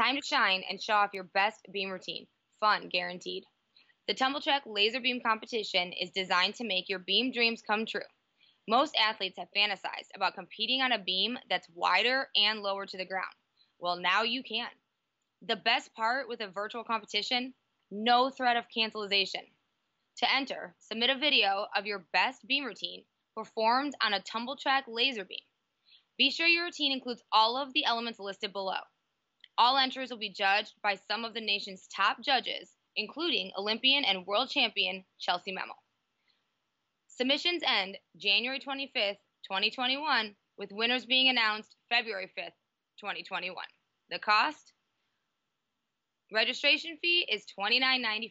Time to shine and show off your best beam routine. Fun guaranteed. The Tumbl Trak Laser Beam Competition is designed to make your beam dreams come true. Most athletes have fantasized about competing on a beam that's wider and lower to the ground. Well, now you can. The best part with a virtual competition no threat of cancellation. To enter, submit a video of your best beam routine performed on a Tumbl Trak laser beam. Be sure your routine includes all of the elements listed below. All entries will be judged by some of the nation's top judges, including Olympian and world champion Chelsea Memmel. Submissions end January 25th, 2021, with winners being announced February 5th, 2021. The cost? Registration fee is $29.95.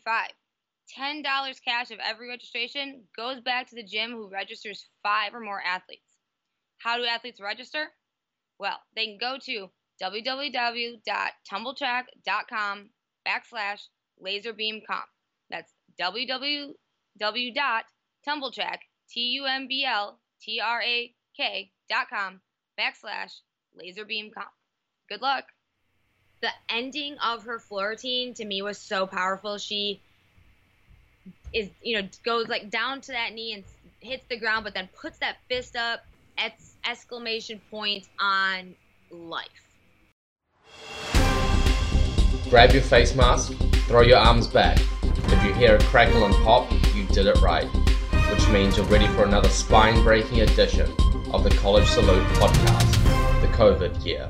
$10 cash of every registration goes back to the gym who registers five or more athletes. How do athletes register? Well, they can go to www.tumbltrak.com backslash laserbeamcomp. That's www.tumbltrak, T-U-M-B-L-T-R-A-K dot com backslash laserbeamcomp. Good luck. The ending of her floor routine to me was so powerful. She is, you know, goes like down to that knee and hits the ground, but then puts that fist up, exclamation point on life. Grab your face mask, throw your arms back. If you hear a crackle and pop, you did it right, which means you're ready for another spine breaking edition of the College Salute podcast, the COVID year.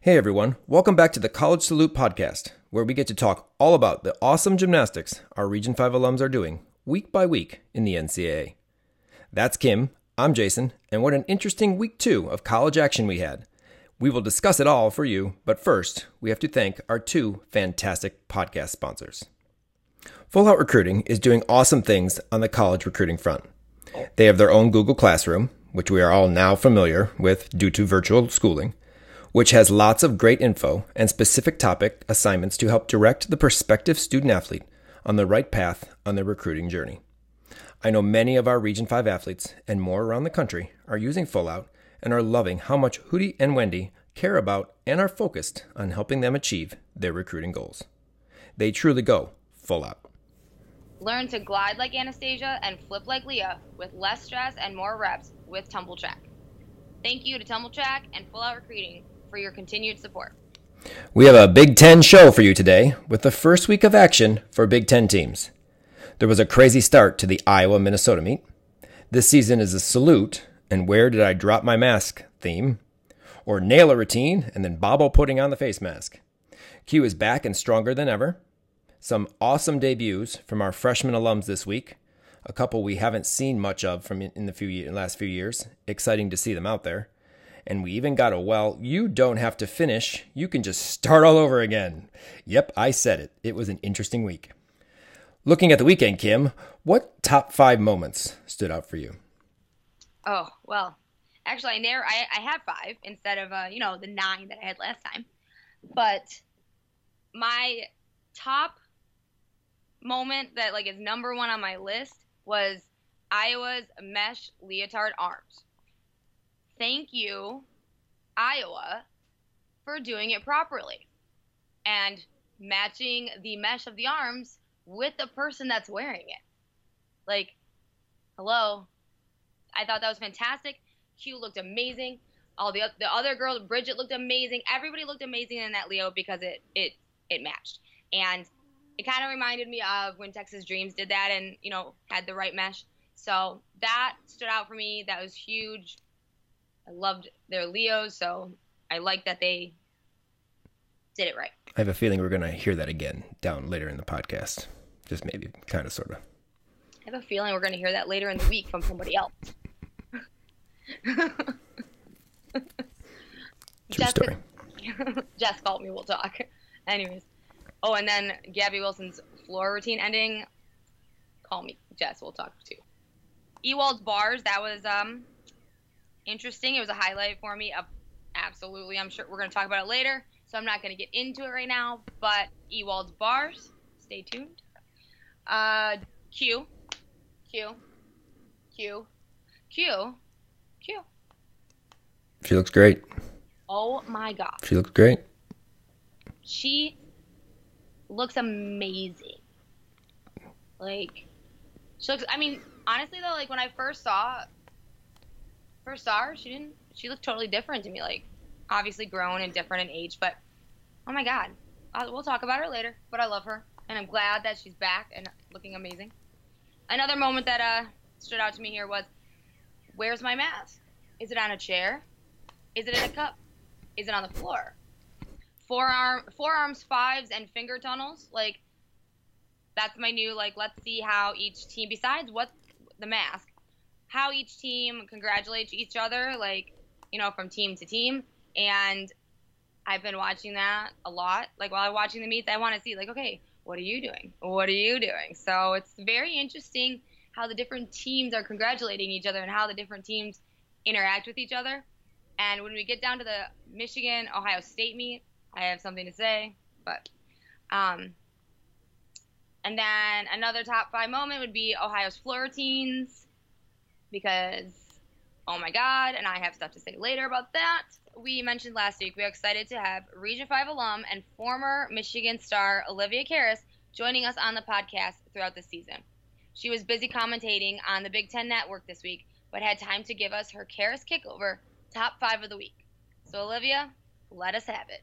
Hey everyone, welcome back to the College Salute podcast, where we get to talk all about the awesome gymnastics our Region 5 alums are doing week by week in the NCAA. That's Kim, I'm Jason, and what an interesting week two of college action we had. We will discuss it all for you, but first, we have to thank our two fantastic podcast sponsors. Full Out Recruiting is doing awesome things on the college recruiting front. They have their own Google Classroom, which we are all now familiar with due to virtual schooling, which has lots of great info and specific topic assignments to help direct the prospective student athlete on the right path on their recruiting journey. I know many of our Region 5 athletes and more around the country are using Full Out and are loving how much Hootie and Wendy care about and are focused on helping them achieve their recruiting goals. They truly go full out. Learn to glide like Anastasia and flip like Leah with less stress and more reps with Tumbl Trak. Thank you to Tumbl Trak and Full Out Recruiting for your continued support. We have a Big Ten show for you today with the first week of action for Big Ten teams. There was a crazy start to the Iowa Minnesota meet. This season is a salute and where did I drop my mask theme, or nail a routine and then bobble putting on the face mask. Q is back and stronger than ever. Some awesome debuts from our freshman alums this week. A couple we haven't seen much of from in the few last few years. Exciting to see them out there. And we even got a well, you don't have to finish, you can just start all over again. Yep, I said it. It was an interesting week. Looking at the weekend, Kim, what top five moments stood out for you? Oh well, actually, I never. I, I have five instead of uh, you know the nine that I had last time. But my top moment that like is number one on my list was Iowa's mesh leotard arms. Thank you, Iowa, for doing it properly and matching the mesh of the arms with the person that's wearing it. Like, hello, I thought that was fantastic. Q looked amazing. All the the other girls, Bridget looked amazing. Everybody looked amazing in that Leo because it it it matched. And it kind of reminded me of when Texas Dreams did that and you know had the right mesh. So that stood out for me. That was huge. I loved their Leos, so I like that they did it right. I have a feeling we're going to hear that again down later in the podcast. Just maybe, kind of, sort of. I have a feeling we're going to hear that later in the week from somebody else. True Jessica, story. Jess called me. We'll talk. Anyways. Oh, and then Gabby Wilson's floor routine ending. Call me, Jess. We'll talk too. Ewald's bars. That was um interesting. It was a highlight for me. Uh, absolutely. I'm sure we're going to talk about it later, so I'm not going to get into it right now. But Ewald's bars. Stay tuned. Uh, Q. Q. Q. Q. Q. She looks great. Oh my god. She looks great. she looks amazing. Like, she looks. I mean, honestly though, like when I first saw first saw her, she didn't. She looked totally different to me. Like, obviously grown and different in age, but oh my god, I'll, we'll talk about her later. But I love her, and I'm glad that she's back and looking amazing. Another moment that uh stood out to me here was, where's my mask? Is it on a chair? Is it in a cup? Is it on the floor? Forearm, forearms, fives, and finger tunnels. Like, that's my new like. Let's see how each team, besides what the mask, how each team congratulates each other. Like, you know, from team to team. And I've been watching that a lot. Like while I'm watching the meets, I want to see like, okay, what are you doing? What are you doing? So it's very interesting how the different teams are congratulating each other and how the different teams interact with each other. And when we get down to the Michigan Ohio State meet, I have something to say. But um, and then another top five moment would be Ohio's Florentines because oh my god, and I have stuff to say later about that. We mentioned last week we are excited to have Region 5 alum and former Michigan star Olivia Karas joining us on the podcast throughout the season. She was busy commentating on the Big Ten Network this week, but had time to give us her Karas Kickover top five of the week. So, Olivia, let us have it.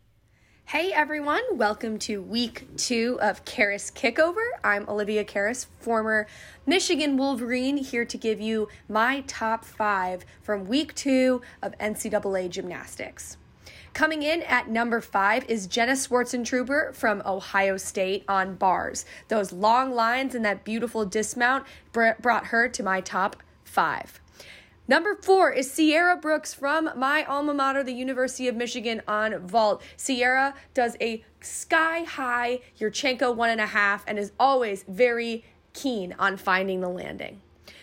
Hey everyone, welcome to week two of Karas Kickover. I'm Olivia Karas, former Michigan Wolverine, here to give you my top five from week two of NCAA gymnastics. Coming in at number five is Jenna Swartzentruber from Ohio State on bars. Those long lines and that beautiful dismount brought her to my top five. Number four is Sierra Brooks from my alma mater, the University of Michigan, on vault. Sierra does a sky high Yurchenko one and a half and is always very keen on finding the landing.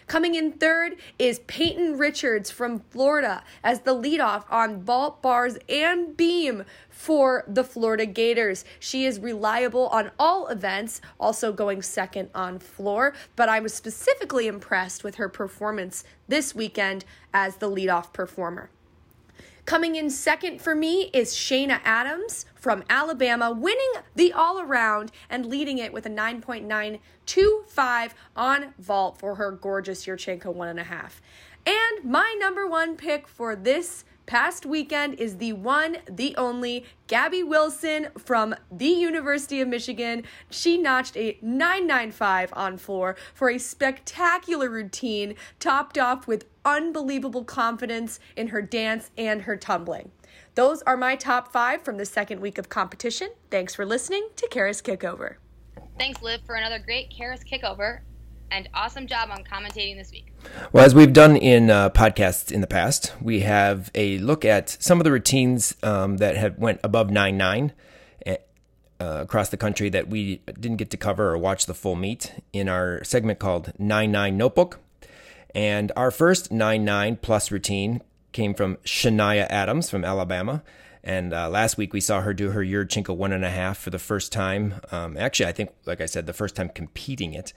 Coming in third is Peyton Richards from Florida as the leadoff on vault, bars, and beam for the Florida Gators. She is reliable on all events, also going second on floor, but I was specifically impressed with her performance this weekend as the leadoff performer. Coming in second for me is Shania Adams from Alabama, winning the all around and leading it with a 9.925 on vault for her gorgeous Yurchenko one and a half. And my number one pick for this past weekend is the one, the only Gabby Wilson from the University of Michigan. She notched a 995 on floor for a spectacular routine, topped off with unbelievable confidence in her dance and her tumbling. Those are my top five from the second week of competition. Thanks for listening to Karas Kickover. Thanks, Liv, for another great Karas Kickover and awesome job on commentating this week. Well, as we've done in uh, podcasts in the past, we have a look at some of the routines um, that have went above nine nine uh, across the country that we didn't get to cover or watch the full meet in our segment called Nine Nine Notebook. And our first nine nine plus routine came from Shania Adams from Alabama. And uh, last week we saw her do her Yurchenko one and a half for the first time. Um, actually, I think, like I said, the first time competing it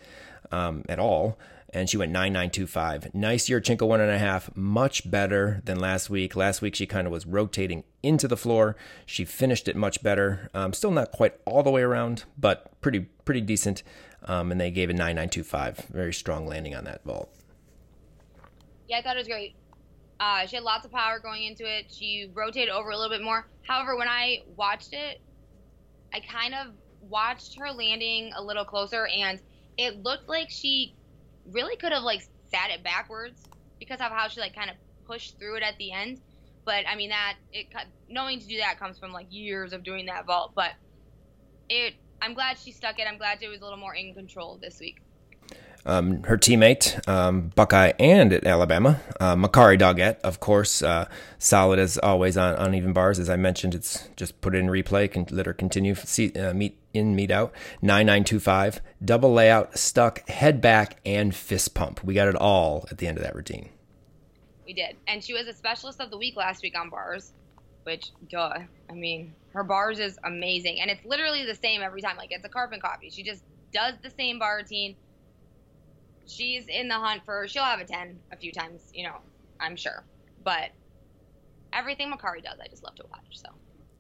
um, at all. And she went 9925. Nice Yurchenko one and a half, much better than last week. Last week she kind of was rotating into the floor. She finished it much better. Um, still not quite all the way around, but pretty pretty decent. Um, and they gave a 9925. Very strong landing on that vault. Yeah, I thought it was great. Uh, she had lots of power going into it. She rotated over a little bit more. However, when I watched it, I kind of watched her landing a little closer, and it looked like she really could have like sat it backwards because of how she like kind of pushed through it at the end. But I mean that it knowing to do that comes from like years of doing that vault. But it, I'm glad she stuck it. I'm glad it was a little more in control this week. Um, her teammate, um, Buckeye and at Alabama, uh, Makarri Doggette, of course, uh, solid as always on uneven bars. As I mentioned, it's just put it in replay, can let her continue, see, uh, meet in, meet out. 9925, double layout, stuck, head back, and fist pump. We got it all at the end of that routine. We did. And she was a specialist of the week last week on bars, which, duh. I mean, her bars is amazing. And it's literally the same every time. Like, it's a carbon copy. She just does the same bar routine she's in the hunt for she'll have a 10 a few times you know i'm sure but everything Makarri does i just love to watch so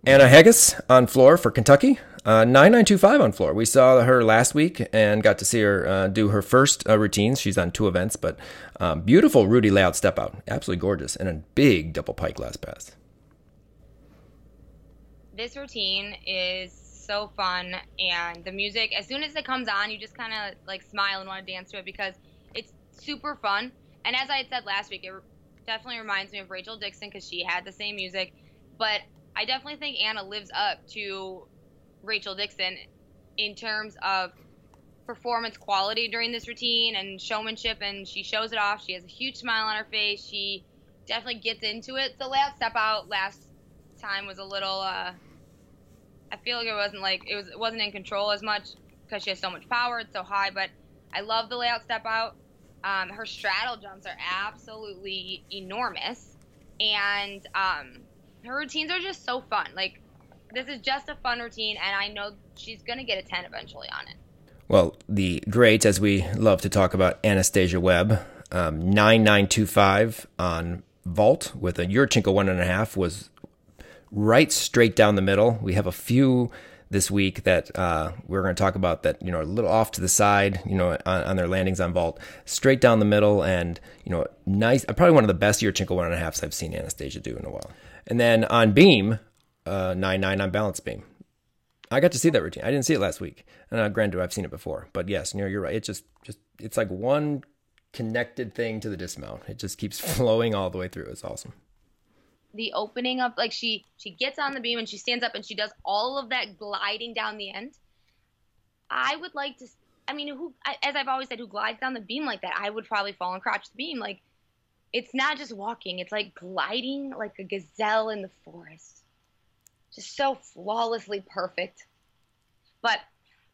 Anna Haggis on floor for Kentucky. Uh, 9925 on floor. We saw her last week and got to see her uh, do her first uh, routines. She's on two events, but um, beautiful Rudy layout step out. Absolutely gorgeous. And a big double pike last pass. This routine is so fun, and the music, as soon as it comes on, you just kind of like smile and want to dance to it because it's super fun. And as I had said last week, it definitely reminds me of Rachel Dixon because she had the same music. But I definitely think Anna lives up to Rachel Dixon in terms of performance quality during this routine and showmanship, and she shows it off. She has a huge smile on her face. She definitely gets into it. The last step out last time was a little. Uh, I feel like it wasn't like it was. It wasn't in control as much because she has so much power. It's so high, but I love the layout step out. Um, her straddle jumps are absolutely enormous, and um, her routines are just so fun. Like this is just a fun routine, and I know she's gonna get a ten eventually on it. Well, the great, as we love to talk about, Anastasia Webb, um, nine nine two five on vault with a Yurchenko one and a half was right straight down the middle. We have a few this week that uh, we're going to talk about that you know a little off to the side you know on, on, their landings on vault. Straight down the middle and you know nice probably one of the best Yurchenko one and a halfs I've seen Anastasia do in a while. And then on beam uh, nine nine on balance beam. I got to see that routine. I didn't see it last week. And uh, granted I've seen it before. But yes you know you're right. It just just it's like one connected thing to the dismount. It just keeps flowing all the way through. It's awesome the opening of like she she gets on the beam and she stands up and she does all of that gliding down the end. I would like to. I mean, who as I've always said, who glides down the beam like that? I would probably fall and crotch the beam. Like it's not just walking; it's like gliding like a gazelle in the forest. Just so flawlessly perfect. But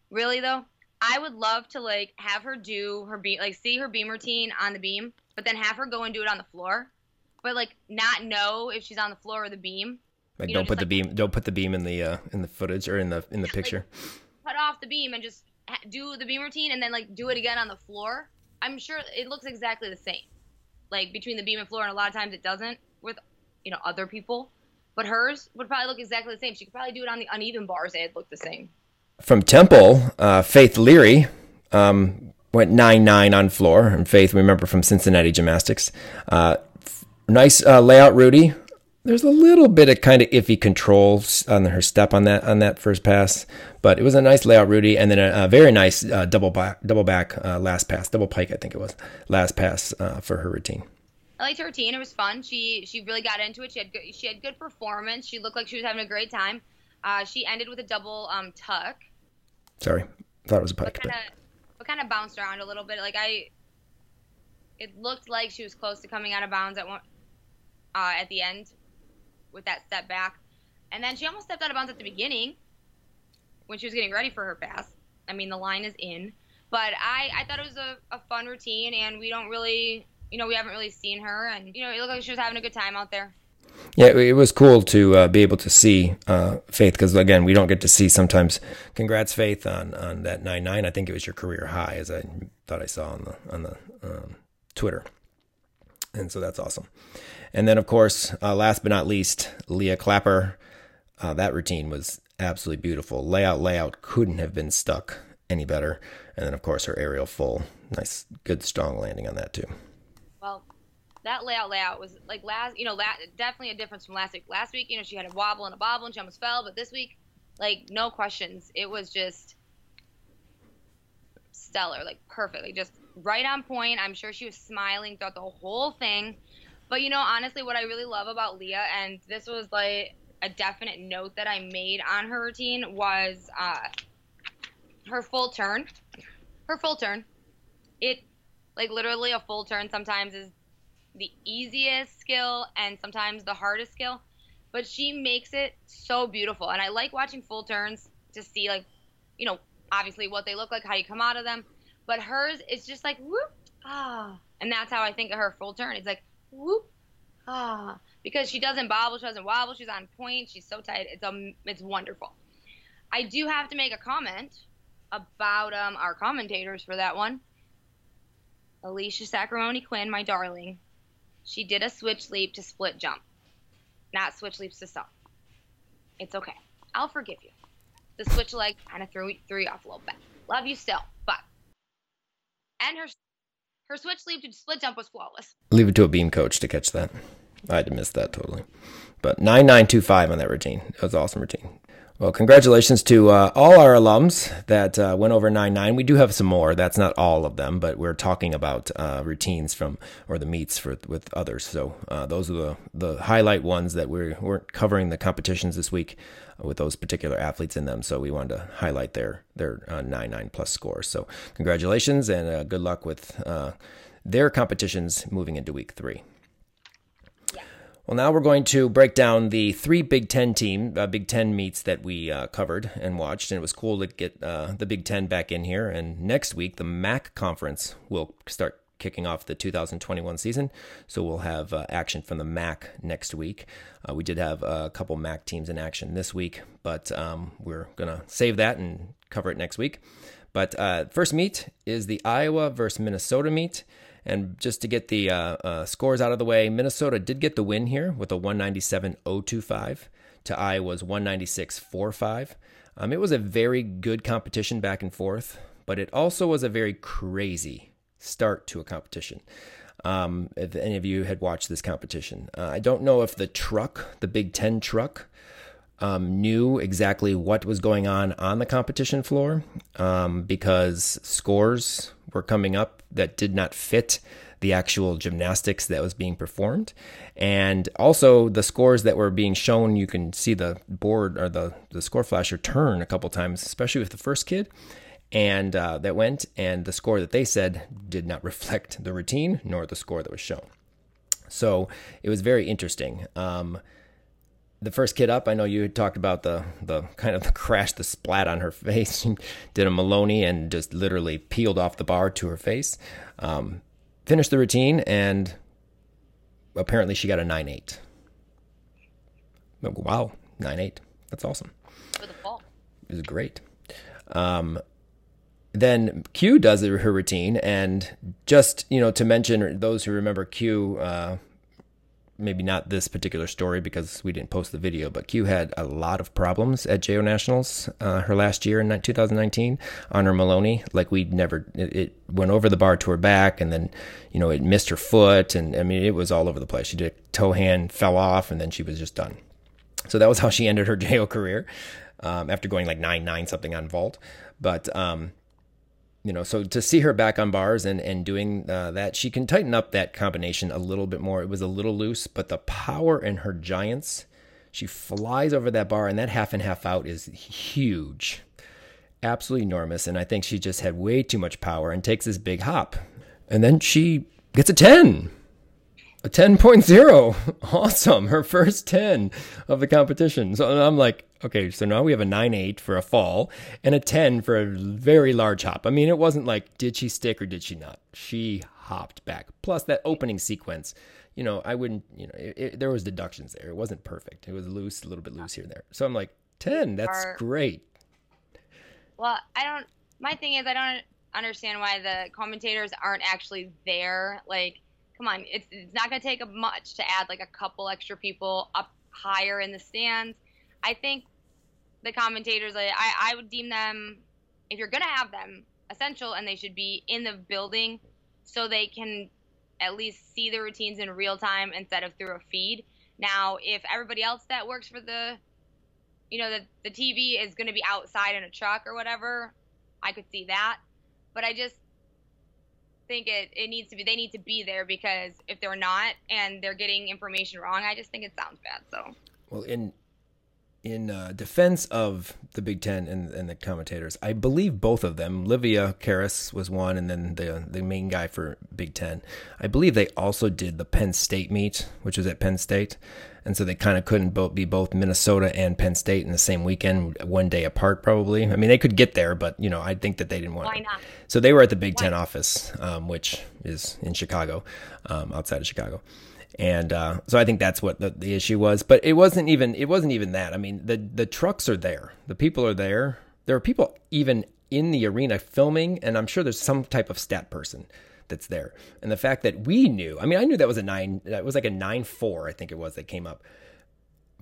really though, I would love to like have her do her beam, like see her beam routine on the beam, but then have her go and do it on the floor but like not know if she's on the floor or the beam. Like you don't put the beam, don't put the beam in the uh, in the footage or in the in the picture. Like, cut off the beam and just do the beam routine and then like do it again on the floor. I'm sure it looks exactly the same, like between the beam and floor, and a lot of times it doesn't with you know other people. But hers would probably look exactly the same. She could probably do it on the uneven bars; and it'd look the same. From Temple, uh, Faith Leary um, went nine nine on floor, and Faith, remember from Cincinnati Gymnastics, uh, Nice uh, layout, Rudy. There's a little bit of kind of iffy controls on her step on that on that first pass, but it was a nice layout, Rudy, and then a, a very nice uh, double back double back uh, last pass, double pike, I think it was last pass uh, for her routine. I liked her routine. It was fun. She she really got into it. She had good, she had good performance. She looked like she was having a great time. Uh, she ended with a double um, tuck. Sorry, thought it was a pike. But kind of, kind of bounced around a little bit. Like I, it looked like she was close to coming out of bounds at one uh, at the end with that step back. And then she almost stepped out of bounds at the beginning when she was getting ready for her pass. I mean, the line is in. But I, I thought it was a, a fun routine, and we don't really, you know, we haven't really seen her. And, you know, it looked like she was having a good time out there. Yeah, it was cool to uh, be able to see uh, Faith because again, we don't get to see sometimes. Congrats, Faith, on on that nine nine. I think it was your career high, as I thought I saw on the on the um, Twitter, and so that's awesome. And then, of course, uh, last but not least, Leah Clapper. Uh, that routine was absolutely beautiful. Layout, layout couldn't have been stuck any better. And then, of course, her aerial full. Nice, good, strong landing on that, too. Well, that layout, layout was like last, you know, la- definitely a difference from last week. Last week, you know, she had a wobble and a bobble and she almost fell. But this week, like, no questions. It was just stellar, like, perfect. Like, just right on point. I'm sure she was smiling throughout the whole thing. But you know, honestly, what I really love about Leah, and this was like a definite note that I made on her routine, was uh, her full turn. Her full turn. It, like, literally a full turn sometimes is the easiest skill and sometimes the hardest skill. But she makes it so beautiful. And I like watching full turns to see, like, you know, obviously what they look like, how you come out of them. But hers is just like, whoop, ah. And that's how I think of her full turn. It's like, whoop, ah, because she doesn't bobble, she doesn't wobble, she's on point, she's so tight. It's um, it's wonderful. I do have to make a comment about um our commentators for that one. Alicia Sacramone Quinn, my darling, she did a switch leap to split jump, not switch leaps to stop. It's okay. I'll forgive you. The switch leg kind of threw threw you off a little bit. Love you still, but and her her switch leap to split jump was flawless. Leave it to a beam coach to catch that. I had to miss that totally. But 9925 on that routine. It was an awesome routine. Well, congratulations to uh, all our alums that uh, went over 9-9. We do have some more. That's not all of them, but we're talking about uh, routines from or the meets for with others. So uh, those are the, the highlight ones that we weren't covering the competitions this week with those particular athletes in them. So we wanted to highlight their their 9-9 uh, plus scores. So congratulations and uh, good luck with their competitions moving into week three. Well, now we're going to break down the three Big Ten team, uh, Big Ten meets that we uh, covered and watched, and it was cool to get uh, the Big Ten back in here. And next week, the MAC conference will start kicking off the 2021 season, so we'll have uh, action from the MAC next week. Uh, we did have a couple MAC teams in action this week, but um, we're gonna save that and cover it next week. But uh, first meet is the Iowa versus Minnesota meet. And just to get the uh, uh, scores out of the way, Minnesota did get the win here with a 197.025 to Iowa's 196.45. Um, it was a very good competition back and forth, but it also was a very crazy start to a competition. Um, if any of you had watched this competition, uh, I don't know if the truck, the Big Ten truck, um, knew exactly what was going on on the competition floor um, because scores were coming up that did not fit the actual gymnastics that was being performed. And also the scores that were being shown, you can see the board or the, the score flasher turn a couple times, especially with the first kid. And uh, that went, and the score that they said did not reflect the routine nor the score that was shown. So it was very interesting. Um, the first kid up, I know you had talked about the the kind of the crash, the splat on her face. She did a Maloney and just literally peeled off the bar to her face. Um, finished the routine and apparently she got a nine eight. Wow, nine eight. That's awesome. For the fall. It was great. Um, then Q does her routine, and just you know to mention those who remember Q. Uh, maybe not this particular story because we didn't post the video, but Q had a lot of problems at JO Nationals uh, her last year in 2019 on her Maloney. Like we never, it, it, went over the bar to her back, and then you know it missed her foot, and I mean it was all over the place. She did a toe hand, fell off, and then she was just done. So that was how she ended her JO career um, after going like nine nine something on vault. But um, you know, so to see her back on bars and and doing uh, that, she can tighten up that combination a little bit more. It was a little loose, but the power in her giants, she flies over that bar, and that half and half out is huge, absolutely enormous. And I think she just had way too much power and takes this big hop, and then she gets a ten. A 10.0. Awesome. Her first 10 of the competition. So I'm like, okay, so now we have a 9 8 for a fall and a 10 for a very large hop. I mean, it wasn't like, did she stick or did she not? She hopped back. Plus, that opening sequence, you know, I wouldn't, you know, it, it, there was deductions there. It wasn't perfect. It was loose, a little bit loose here and there. So I'm like, 10, that's Are, great. Well, I don't, my thing is, I don't understand why the commentators aren't actually there. Like, come on, it's, it's not going to take much to add like a couple extra people up higher in the stands I think the commentators, I, I would deem them, if you're going to have them, essential and they should be in the building so they can at least see the routines in real time instead of through a feed. Now, if everybody else that works for the, you know, the, the TV is going to be outside in a truck or whatever, I could see that. But I just think it, it needs to be, they need to be there because if they're not and they're getting information wrong, I just think it sounds bad. So, well, in in uh, defense of the Big Ten and, and, the commentators, I believe both of them, Livia Karas was one, and then the the main guy for Big Ten. I believe they also did the Penn State meet, which was at Penn State, and so they kind of couldn't both be both Minnesota and Penn State in the same weekend, one day apart, probably. I mean, they could get there, but you know, I think that they didn't want. Why not? So they were at the Big Why? Ten office, um, which is in Chicago, um, outside of Chicago and uh, so I think that's what the, the issue was. But it wasn't even it wasn't even that. I mean, the the trucks are there, the people are there. There are people even in the arena filming, and I'm sure there's some type of stat person that's there. And the fact that we knew, I mean, I knew that was a nine, that was like a nine four, I think it was that came up.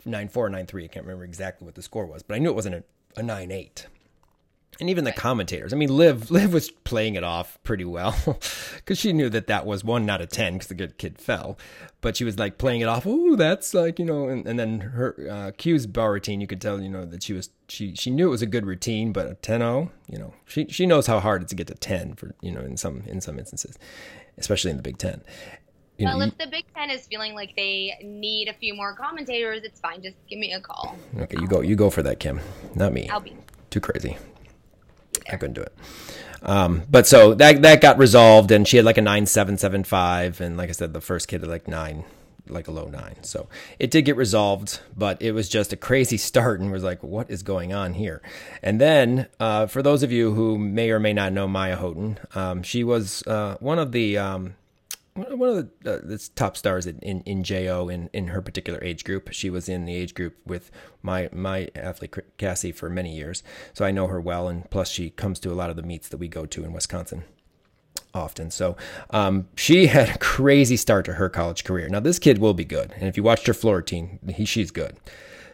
nine four, nine three. I can't remember exactly what the score was, but I knew it wasn't a, a nine eight. And even the commentators. I mean, Liv Liv was playing it off pretty well because she knew that that was one out of ten because the good kid fell. But she was like playing it off. Oh, that's like you know. And, and then her uh, Q's bar routine, you could tell you know that she was she she knew it was a good routine, but a 10-0, you know, she she knows how hard it's to get to ten for you know in some in some instances, especially in the Big Ten. You well, know, if the Big Ten is feeling like they need a few more commentators, it's fine. Just give me a call. okay, you go you go for that, Kim, not me. I'll be Too crazy. I couldn't do it. Um, but so that that got resolved, and she had like a nine seven seven five, and like I said, the first kid had like nine, like a low nine. So it did get resolved, but it was just a crazy start, and was like, what is going on here? And then uh, for those of you who may or may not know Mya Hooten, um, she was uh, one of the um, one of the, uh, the top stars in, in, in JO in, in her particular age group. She was in the age group with my my athlete Cassie for many years, so I know her well. And plus, she comes to a lot of the meets that we go to in Wisconsin often. So um, she had a crazy start to her college career. Now this kid will be good, and if you watched her floor routine, he, she's good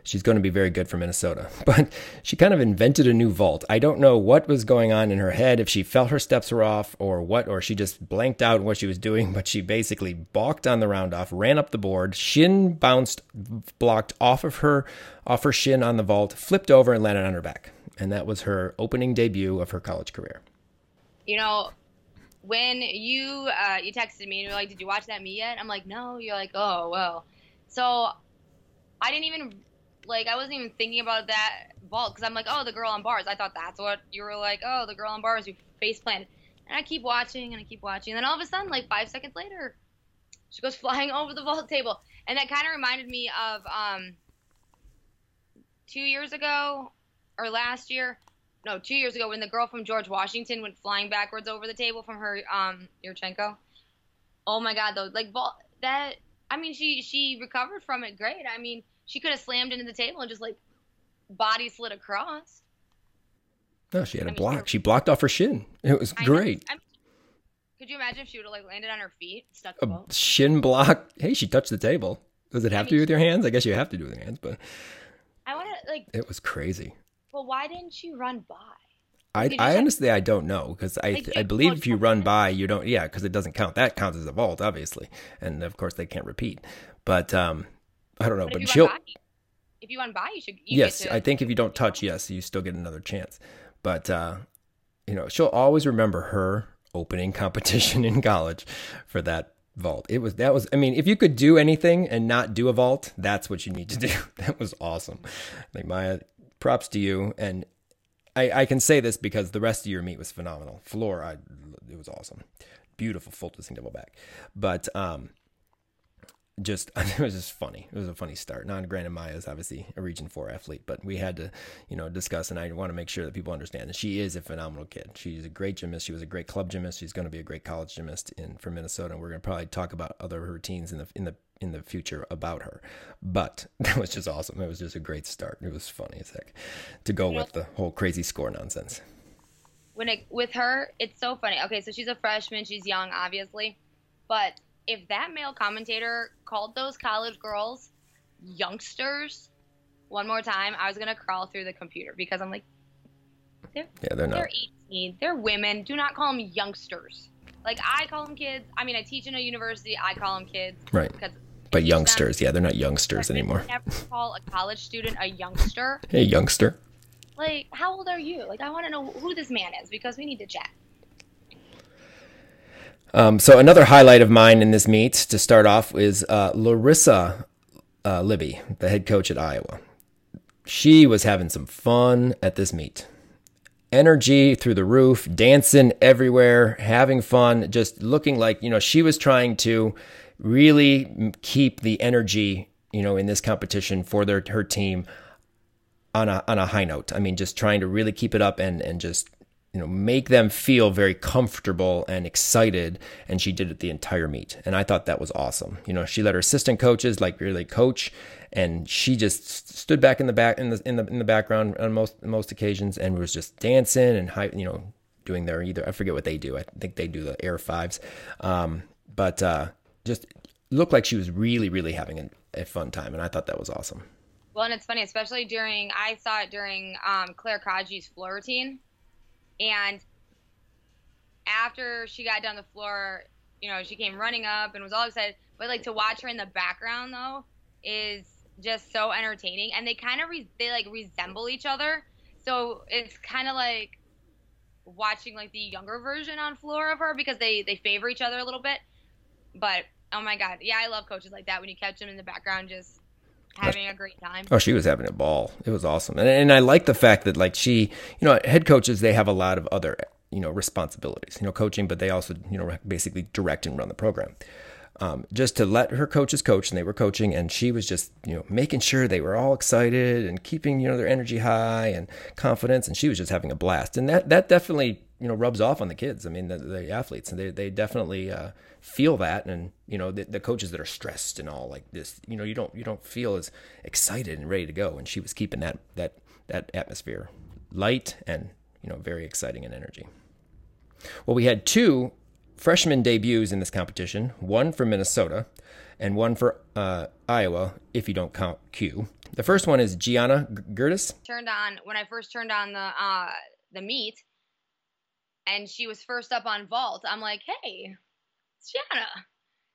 she's going to be very good for Minnesota. But she kind of invented a new vault. I don't know what was going on in her head, if she felt her steps were off or what, or she just blanked out what she was doing, but she basically balked on the round off, ran up the board, shin bounced, blocked off of her, off her shin on the vault, flipped over and landed on her back. And that was her opening debut of her college career. You know, when you uh, you texted me and you're like, "Did you watch that meet yet?" I'm like, "No." You're like, "Oh well." So I didn't even like I wasn't even thinking about that vault because I'm like, oh, the girl on bars. I thought that's what you were like. Oh, the girl on bars who face planted. And I keep watching and I keep watching. And then all of a sudden, like five seconds later, she goes flying over the vault table. And that kind of reminded me of um, two years ago or last year. No, two years ago when the girl from George Washington went flying backwards over the table from her um Yurchenko. Oh my God, though, like vault that. I mean, she she recovered from it great. I mean, she could have slammed into the table and just like body slid across. No, she had a block. She blocked off her shin. It was I great. I'm- could you imagine if she would have like landed on her feet, stuck A ball? shin block. Hey, she touched the table. Does it have to mean, be with your hands? I guess you have to do with your hands, but I want to like. it was crazy. Well, why didn't she run by? I, I honestly I don't know because I Like, I believe if you run by you don't yeah because it doesn't count that counts as a vault obviously and of course they can't repeat but um I don't know But, but, if you she'll by, if you run by, you should. You yes to, I think if you don't touch yes you still get another chance but uh you know she'll always remember her opening competition in college for that vault it was that was I mean if you could do anything and not do a vault that's what you need to do that was awesome like Mya props to you and I, I can say this because the rest of your meet was phenomenal. Floor, I, it was awesome, beautiful full twisting double back. But um, just it was just funny. It was a funny start. Now, granted, Mya is obviously a Region Four athlete, but we had to, you know, discuss, and I want to make sure that people understand that she is a phenomenal kid. She's a great gymnast. She was a great club gymnast. She's going to be a great college gymnast in for Minnesota. And we're going to probably talk about other routines in the in the in the future about her. But that was just awesome. It was just a great start. It was funny as heck to go with the whole crazy score nonsense. when it with her, it's so funny. Okay, so she's a freshman, she's young, obviously, but if that male commentator called those college girls youngsters one more time, I was gonna crawl through the computer because I'm like, they're Yeah, they're not. they're 18, they're women. Do not call them youngsters. Like I call them kids. I mean, I teach in a university. I call them kids. Right. Because But youngsters, yeah, they're not youngsters anymore. Never call a college student a youngster. Hey, youngster. Like, how old are you? Like, I want to know who this man is because we need to chat. Um, so another highlight of mine in this meet to start off is uh, Larissa uh, Libby, the head coach at Iowa. She was having some fun at this meet. Energy through the roof, dancing everywhere, having fun, just looking like, you know, she was trying to really keep the energy, you know, in this competition for their her team on a on a high note. I mean, just trying to really keep it up and and just you know make them feel very comfortable and excited. And she did it the entire meet, and I thought that was awesome. You know, she let her assistant coaches like really coach, and she just stood back in the back in the in the in the background on most most occasions and was just dancing and high, you know doing their either I forget what they do. I think they do the air fives, um, but uh, just looked like she was really really having a, a fun time, and I thought that was awesome. Well, and it's funny, especially during I saw it during um, Claire Kaji's floor routine, and after she got down the floor, you know, she came running up and was all excited. But like to watch her in the background though is just so entertaining, and they kind of re- they like resemble each other, so it's kind of like watching like the younger version on floor of her because they they favor each other a little bit. But oh my god, yeah, I love coaches like that when you catch them in the background just having a great time. Oh, she was having a ball. It was awesome, and and I like the fact that like she, you know, head coaches they have a lot of other you know responsibilities, you know, coaching, but they also you know basically direct and run the program. Um, just to let her coaches coach, and they were coaching, and she was just you know making sure they were all excited and keeping you know their energy high and confidence, and she was just having a blast, and that that definitely you know rubs off on the kids. I mean the, the athletes, and they they definitely uh, feel that, and you know the, the coaches that are stressed and all like this, you know you don't you don't feel as excited and ready to go, and she was keeping that that that atmosphere light and you know very exciting and energy. Well, we had two freshman debuts in this competition, one for Minnesota and one for uh, Iowa, if you don't count Q. The first one is Gianna Gertis. Turned on when I first turned on the uh, the meet, and she was first up on vault. I'm like, hey, it's Gianna,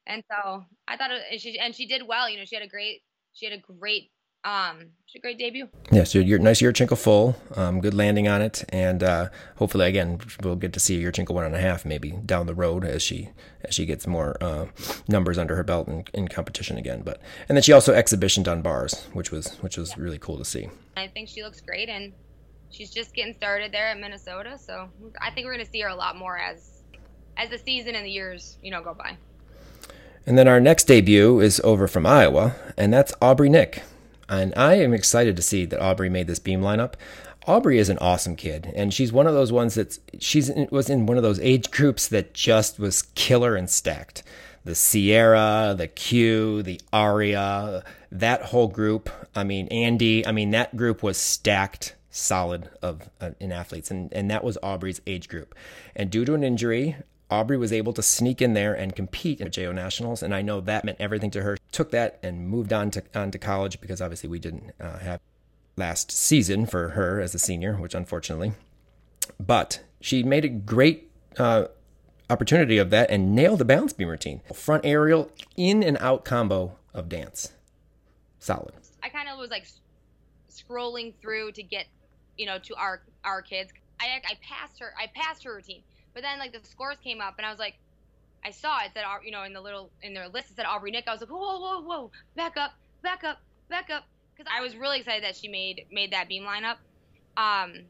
and so I thought it, and she and she did well. You know, she had a great she had a great um, it's a great debut. Yeah, so your nice Yurchenko full, um, good landing on it, and uh, hopefully again we'll get to see Yurchenko one and a half maybe down the road as she as she gets more uh, numbers under her belt in, in, competition again. But and then she also exhibitioned on bars, which was which was yeah. really cool to see. I think she looks great, and she's just getting started there at Minnesota. So I think we're going to see her a lot more as as the season and the years you know go by. And then our next debut is over from Iowa, and that's Aubrey Nick. And I am excited to see that Aubrey made this beam lineup. Aubrey is an awesome kid, and she's one of those ones that she's was in one of those age groups that just was killer and stacked. The Sierra, the Q, the Aria, that whole group. I mean, Andy. I mean, that group was stacked, solid of uh, in athletes, and and that was Aubrey's age group. And due to an injury, Aubrey was able to sneak in there and compete at JO Nationals, and I know that meant everything to her. Took that and moved on to on to college because obviously we didn't uh, have last season for her as a senior, which unfortunately. But she made a great uh, opportunity of that and nailed the balance beam routine. Front aerial in and out combo of dance, solid. I kind of was like scrolling through to get, you know, to our our kids. I I passed her I passed her routine but then like the scores came up, and I was like, I saw it said you know in the little in their list it said Aubrey Nick. I was like, whoa, whoa, whoa, back up, back up, back up, because I was really excited that she made made that beam lineup. Um,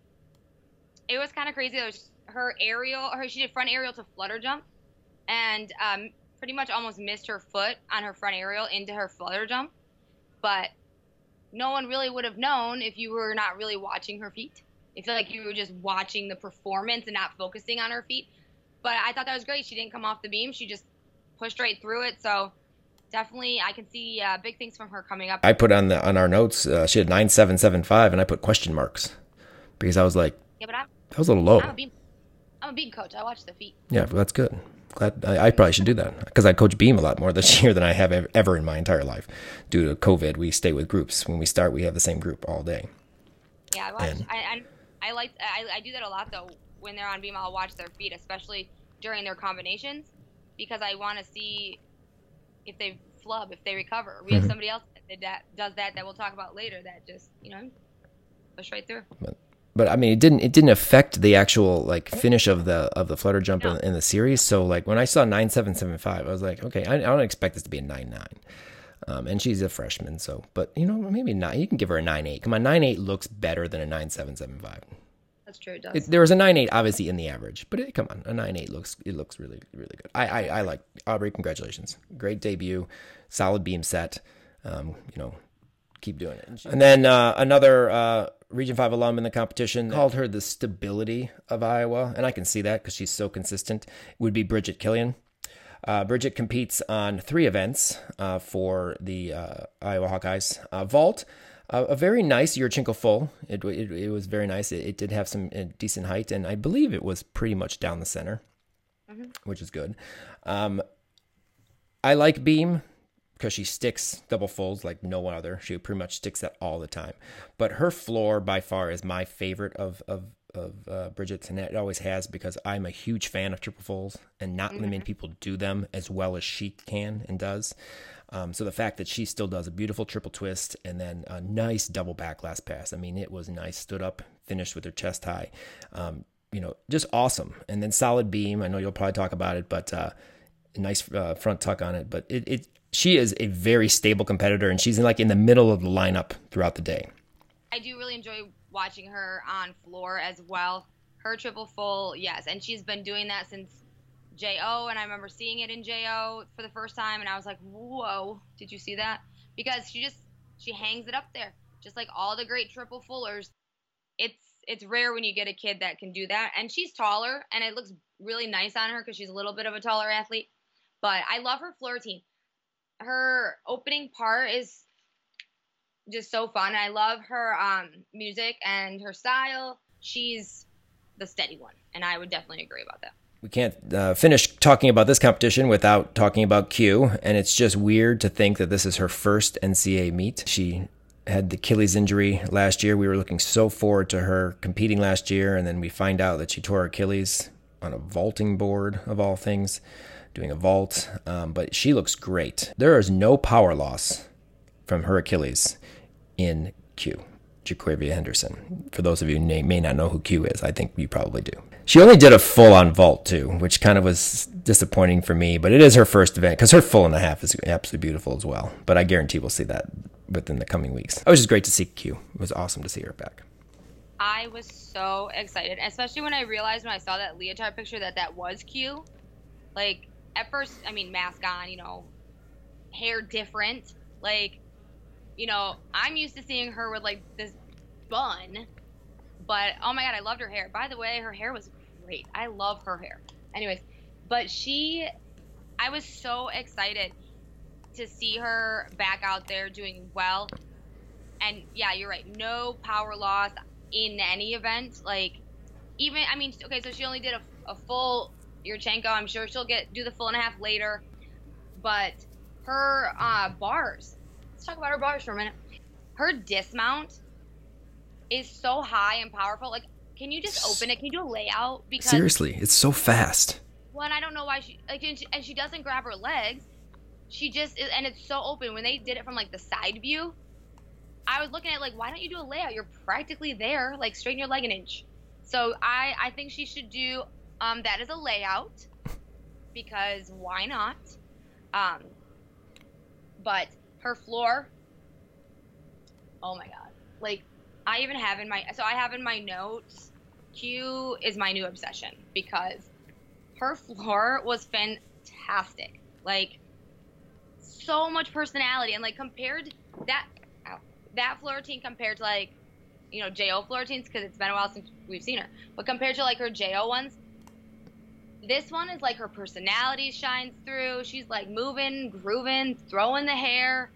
it was kind of crazy. It was her aerial, her she did front aerial to flutter jump, and um, pretty much almost missed her foot on her front aerial into her flutter jump, but no one really would have known if you were not really watching her feet. I feel like you were just watching the performance and not focusing on her feet. But I thought that was great. She didn't come off the beam. She just pushed right through it. So definitely, I can see uh, big things from her coming up. I put on the on our notes. Uh, she had nine seven seven five, and I put question marks because I was like, yeah, but I'm, that was a little low. I'm a beam, I'm a beam coach. I watch the feet. Yeah, well, that's good. Glad I, I, probably should do that because I coach beam a lot more this year than I have ever in my entire life. Due to COVID, we stay with groups. When we start, we have the same group all day. Yeah, I watch. And, I, I I like I, I do that a lot though. When they're on beam, I'll watch their feet, especially during their combinations, because I want to see if they flub, if they recover. We mm-hmm. have somebody else that, that does that that we'll talk about later. That just you know push right through. But, but I mean, it didn't it didn't affect the actual like finish of the of the flutter jump no. in, in, the series. So like when I saw nine seven seven five, I was like, okay, I, I don't expect this to be a nine nine. Um, and she's a freshman, so but you know maybe not. You can give her a nine eight. Come on, nine eight looks better than a nine seven seven five. That's true. It does. It, there was a nine eight obviously in the average, but it, come on, a nine eight looks it looks really really good. I, I I like Aubrey. Congratulations, great debut, solid beam set. Um, you know, keep doing it. And then uh, another uh, Region Five alum in the competition called her the stability of Iowa, and I can see that because she's so consistent. Would be Bridget Killian. Uh, Bridget competes on three events uh, for the uh, Iowa Hawkeyes. Uh, vault, uh, a very nice Yurchenko full. It, it, it, was very nice. It, it did have some uh, decent height, and I believe it was pretty much down the center, mm-hmm. which is good. Um, I like beam. because she sticks double folds like no one other. She pretty much sticks that all the time. But her floor by far is my favorite of of of uh, Bridget's, and it always has because I'm a huge fan of triple fulls, and not mm-hmm. many people do them as well as she can and does. Um, so the fact that she still does a beautiful triple twist and then a nice double back last pass, I mean, it was nice. Stood up, finished with her chest high. Um, you know, just awesome. And then solid beam. I know you'll probably talk about it, but uh, nice uh, front tuck on it. But it, it she is a very stable competitor, and she's in, like in the middle of the lineup throughout the day. I do really enjoy watching her on floor as well. Her triple full, yes, and she's been doing that since JO, and I remember seeing it in JO for the first time, and I was like, "Whoa, did you see that?" Because she just she hangs it up there, just like all the great triple fullers. It's it's rare when you get a kid that can do that, and she's taller, and it looks really nice on her because she's a little bit of a taller athlete. But I love her floor routine her opening part is just so fun. I love her um, music and her style. She's the steady one, and I would definitely agree about that. We can't uh, finish talking about this competition without talking about Q, and it's just weird to think that this is her first NCAA meet. She had the Achilles injury last year. We were looking so forward to her competing last year, and then we find out that she tore Achilles on a vaulting board of all things doing a vault, um, but she looks great. There is no power loss from her Achilles in Q. Jaquavia Henderson. For those of you who may not know who Q is, I think you probably do. She only did a full on vault too, which kind of was disappointing for me, but it is her first event because her full and a half is absolutely beautiful as well. But I guarantee we'll see that within the coming weeks. It was just great to see Q. It was awesome to see her back. I was so excited, especially when I realized when I saw that leotard picture that that was Q. Like, at first, I mean, mask on, you know, hair different. Like, you know, I'm used to seeing her with like this bun, but oh my god, I loved her hair. By the way, her hair was great. I love her hair. Anyways, but she, I was so excited to see her back out there doing well. And yeah, you're right. No power loss in any event. Like, even, I mean, okay, so she only did a, a full Yurchenko. I'm sure she'll get do the full and a half later. But her uh, bars. Let's talk about her bars for a minute. Her dismount is so high and powerful. Like, can you just open it? Can you do a layout? Because seriously, it's so fast. One, I don't know why she like, and she, and she doesn't grab her legs. She just is, and it's so open. When they did it from like the side view, I was looking at like, why don't you do a layout? You're practically there. Like, straighten your leg an inch. So I I think she should do um, that is a layout because why not? Um, but her floor, oh my god! Like I even have in my so I have in my notes. Q is my new obsession because her floor was fantastic. Like so much personality and like compared that that floor routine compared to like you know Jo floor routines because it's been a while since we've seen her, but compared to like her Jo ones, this one is like her personality shines through. She's like moving, grooving, throwing the hair.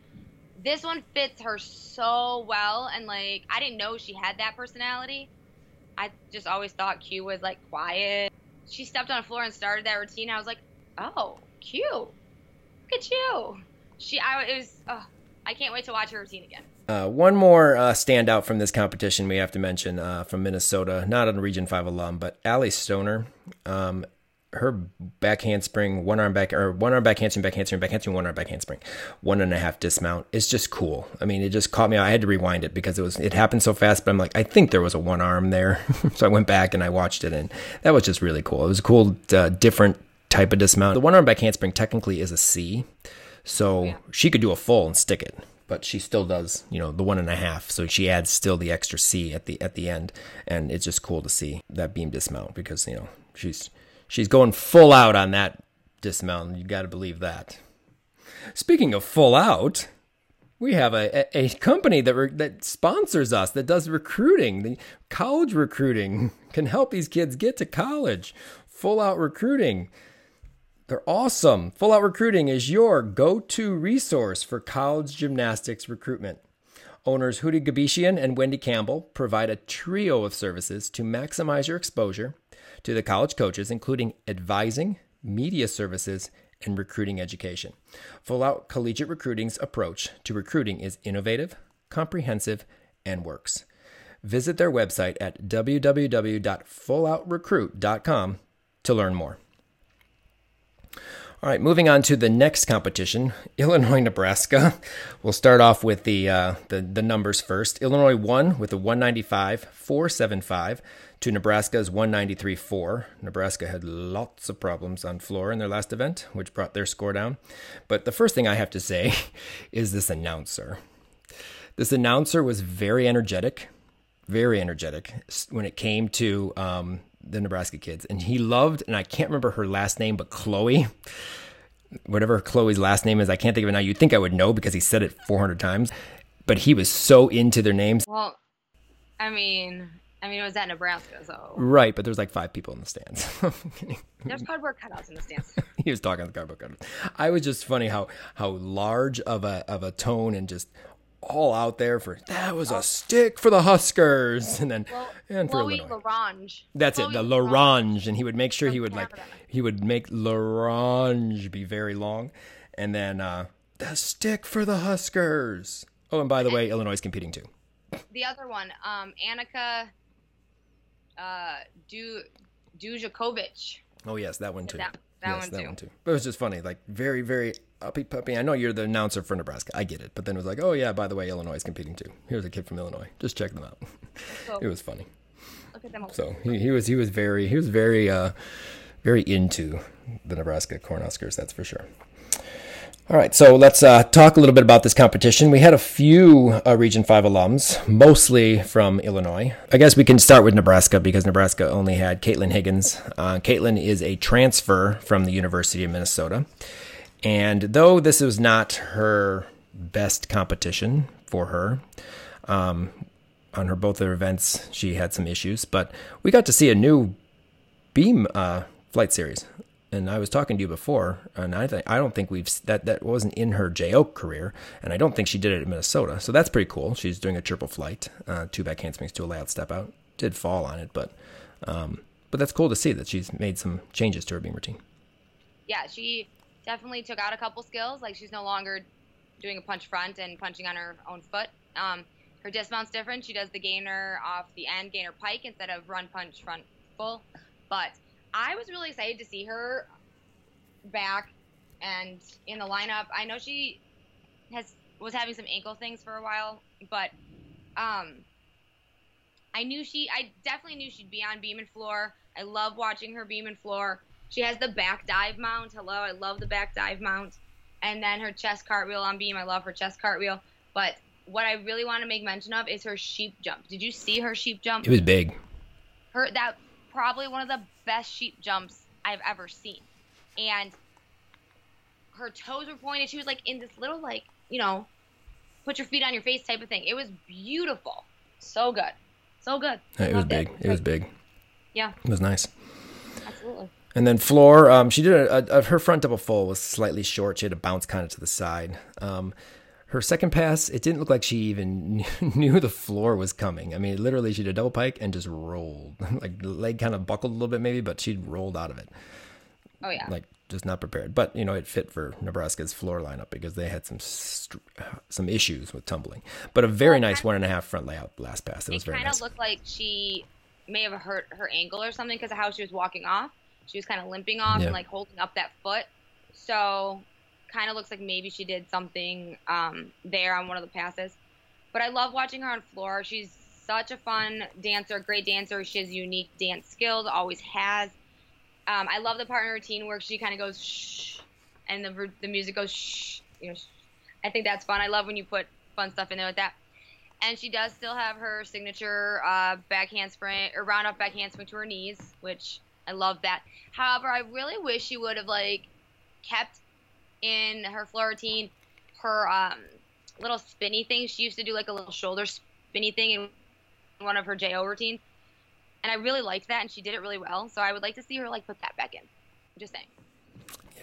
This one fits her so well, and like I didn't know she had that personality. I just always thought Q was like quiet. She stepped on the floor and started that routine. I was like, oh, Q, look at you. She, I it was, oh, I can't wait to watch her routine again. Uh, one more uh, standout from this competition we have to mention uh, from Minnesota, not a Region 5 alum, but Allie Stoner. Um, her back handspring, one arm back or one arm back handspring, back handspring, back handspring, one arm back handspring, one and a half dismount. It's just cool. I mean, it just caught me. I had to rewind it because it was it happened so fast. But I'm like, I think there was a one arm there, so I went back and I watched it, and that was just really cool. It was a cool, uh, different type of dismount. The one arm back handspring technically is a C, so yeah. she could do a full and stick it. But she still does, you know, the one and a half. So she adds still the extra C at the at the end, and it's just cool to see that beam dismount because you know she's she's going full out on that dismount. You got to believe that. Speaking of full out, we have a, a, company that re, that sponsors us that does recruiting, the college recruiting can help these kids get to college. Full out recruiting. They're awesome. Full Out Recruiting is your go to resource for college gymnastics recruitment. Owners Hootie Gabishian and Wendy Campbell provide a trio of services to maximize your exposure to the college coaches, including advising, media services, and recruiting education. Full Out Collegiate Recruiting's approach to recruiting is innovative, comprehensive, and works. Visit their website at www.fulloutrecruit.com to learn more. All right, moving on to the next competition, Illinois Nebraska. We'll start off with the, uh, the the numbers first. Illinois won with a 195 475 to Nebraska's 193 4. Nebraska had lots of problems on floor in their last event, which brought their score down. But the first thing I have to say is this announcer. This announcer was very energetic, very energetic when it came to um, the Nebraska kids, and he loved, and I can't remember her last name, but Chloe, whatever Chloe's last name is, I can't think of it now. You'd think I would know because he said it 400 times, but he was so into their names. Well, I mean, I mean, it was at Nebraska, so Right, but there's like five people in the stands. there's cardboard cutouts in the stands. he was talking the cardboard cutouts. I was just funny how how large of a of a tone and just all out there for that was a stick for the Huskers, and then Well, and for Chloe Illinois. Larange. That's it, the Larange. And he would make sure he would like he would make Larange be very long, and then uh, the stick for the Huskers. Oh, and by the way, Illinois is competing too. The other one, um, Annika uh, du- Dujakovic. Oh yes, that one too. That- that yes, one that too. one too. But it was just funny, like very, very uppy puppy. I know you're the announcer for Nebraska. I get it, but then it was like, oh yeah, by the way, Illinois is competing too. Here's a kid from Illinois. Just check them out. So it was funny. look at them. So he, he was he was very he was very uh very into the Nebraska Cornhuskers, that's for sure. All right, so let's uh, talk a little bit about this competition. We had a few uh, Region 5 alums, mostly from Illinois. I guess we can start with Nebraska because Nebraska only had Caitlin Higgins. Uh, Caitlin is a transfer from the University of Minnesota. And though this was not her best competition for her, um, on her both her events, she had some issues, but we got to see a new beam uh, flight series. And I was talking to you before, and I think I don't think we've that that wasn't in her JO career, and I don't think she did it in Minnesota. So that's pretty cool. She's doing a triple flight, uh, two back handsprings to a layout step out. Did fall on it, but um, but that's cool to see that she's made some changes to her beam routine. Yeah, she definitely took out a couple skills. Like she's no longer doing a punch front and punching on her own foot. Um, her dismount's different. She does the gainer off the end, gainer pike instead of run punch front full. But I was really excited to see her back and in the lineup. I know she has was having some ankle things for a while, but um, I knew she. I definitely knew she'd be on beam and floor. I love watching her beam and floor. She has the back dive mount. Hello, I love the back dive mount. And then her chest cartwheel on beam. I love her chest cartwheel. But what I really want to make mention of is her sheep jump. Did you see her sheep jump? It was big. her that probably one of the best sheep jumps I've ever seen. And her toes were pointed. She was like in this little like, you know, put your feet on your face type of thing. It was beautiful. So good. So good. It was big. It was big. Yeah, It was nice. absolutely. And then floor, um, she did a, a, her front double full was slightly short. She had to bounce kind of to the side. Um, her second pass, it didn't look like she even knew the floor was coming. I mean, literally, she did a double pike and just rolled. like the leg kind of buckled a little bit, maybe, but she rolled out of it. Oh yeah. Like just not prepared. But you know, it fit for Nebraska's floor lineup because they had some st- some issues with tumbling. But a very Well, nice one and a half front layout last pass. It was it very kind of looked like she may have hurt her ankle or something because of how she was walking off. She was kind of limping off Yeah. and like holding up that foot. So kind of looks like maybe she did something um, there on one of the passes. But I love watching her on floor. She's such a fun dancer, great dancer. She has unique dance skills, always has. Um, I love the partner routine where she kind of goes shh, and the the music goes shh. You know, shh. I think that's fun. I love when you put fun stuff in there like that. And she does still have her signature uh, back handspring or round off back handspring to her knees, which I love that. However, I really wish she would have like kept in her floor routine her um, little spinny thing. She used to do like a little shoulder spinny thing in one of her JO routines, and I really liked that, and she did it really well. So I would like to see her like put that back in. Just saying.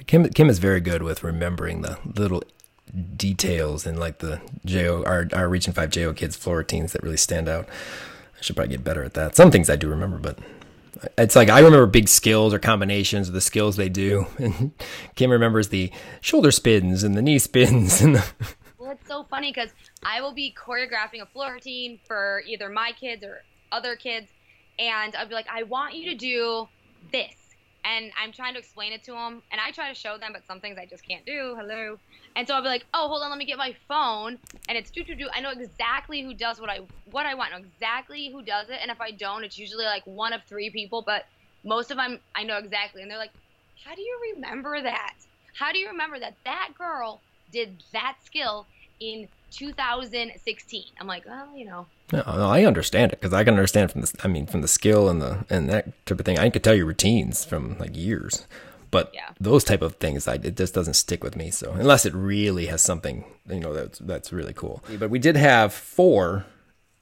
Kim Kim is very good with remembering the little details in like the JO our our Region Five JO kids floor routines that really stand out. I should probably get better at that. Some things I do remember, but It's like I remember big skills or combinations of the skills they do, and Kim remembers the shoulder spins and the knee spins and the. Well, it's so funny because I will be choreographing a floor routine for either my kids or other kids, and I'll be like, I want you to do this. And I'm trying to explain it to them, and I try to show them, but some things I just can't do. Hello. And so I'll be like, oh, hold on, let me get my phone, and it's do do do. I know exactly who does what I what I want, I exactly who does it, and if I don't, it's usually like one of three people, but most of them I know exactly, and they're like, how do you remember that? How do you remember that that girl did that skill in 2016? I'm like, well, you know, No, no, I understand it because I can understand from the. I mean, from the skill and the and that type of thing. I could tell you routines from like years, but Yeah. those type of things, I, it just doesn't stick with me. So unless it really has something, you know, that's that's really cool. But we did have four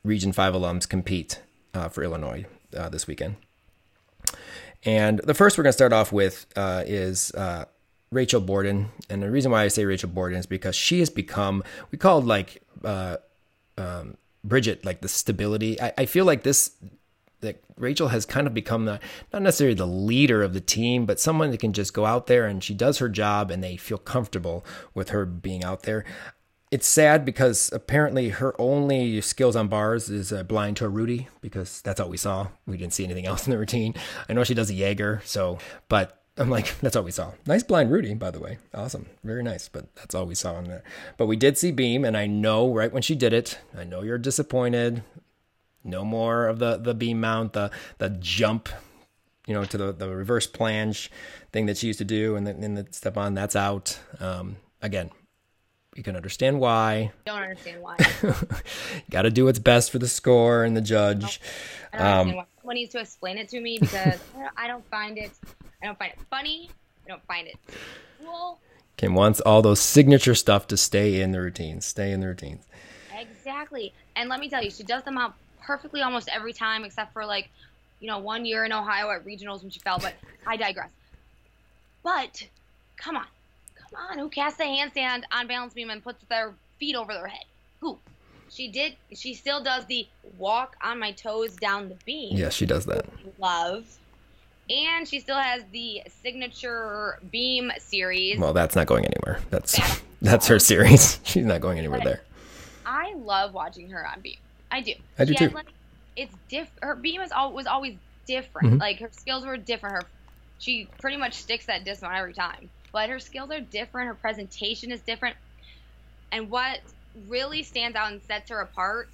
Region Five alums compete uh, for Illinois uh, this weekend, and the first we're going to start off with uh, is. Rachel Borden, and the reason why I say Rachel Borden is because she has become we called like uh, Bridget, like the stability. I, I feel like this, that Rachel has kind of become the, not necessarily the leader of the team, but someone that can just go out there and she does her job and they feel comfortable with her being out there. It's sad because apparently her only skills on bars is uh, blind to a Rudy because that's all we saw. We didn't see anything else in the routine. I know she does a Jaeger, so, but I'm like, that's all we saw. Nice blind Rudy, by the way. Awesome. Very nice, but that's all we saw in there. But we did see Beam, and I know right when she did it, I know you're disappointed. No more of the, the beam mount, the the jump, you know, to the, the reverse planche thing that she used to do and then and the step on, that's out. Um, again, you can understand why. don't understand why. Got to do what's best for the score and the judge. I don't Um, understand why. Someone needs to explain it to me because I don't find it. I don't find it funny. I don't find it cool. Kim wants all those signature stuff to stay in the routines, stay in the routines. Exactly. And let me tell you, she does them out perfectly almost every time, except for like, you know, one year in Ohio at regionals when she fell. But I digress. But come on, come on, who casts a handstand on balance beam and puts their feet over their head? Who? She did. She still does the walk on my toes down the beam. Yes, she does that. Love. And she still has the signature beam series. Well, that's not going anywhere. That's that's her series. She's not going anywhere there. I love watching her on beam. I do. I do She too. Like, it's diff. Her beam is al- was always different. Mhm. Like her skills were different. Her she pretty much sticks that dismount every time. But her skills are different. Her presentation is different. And what really stands out and sets her apart,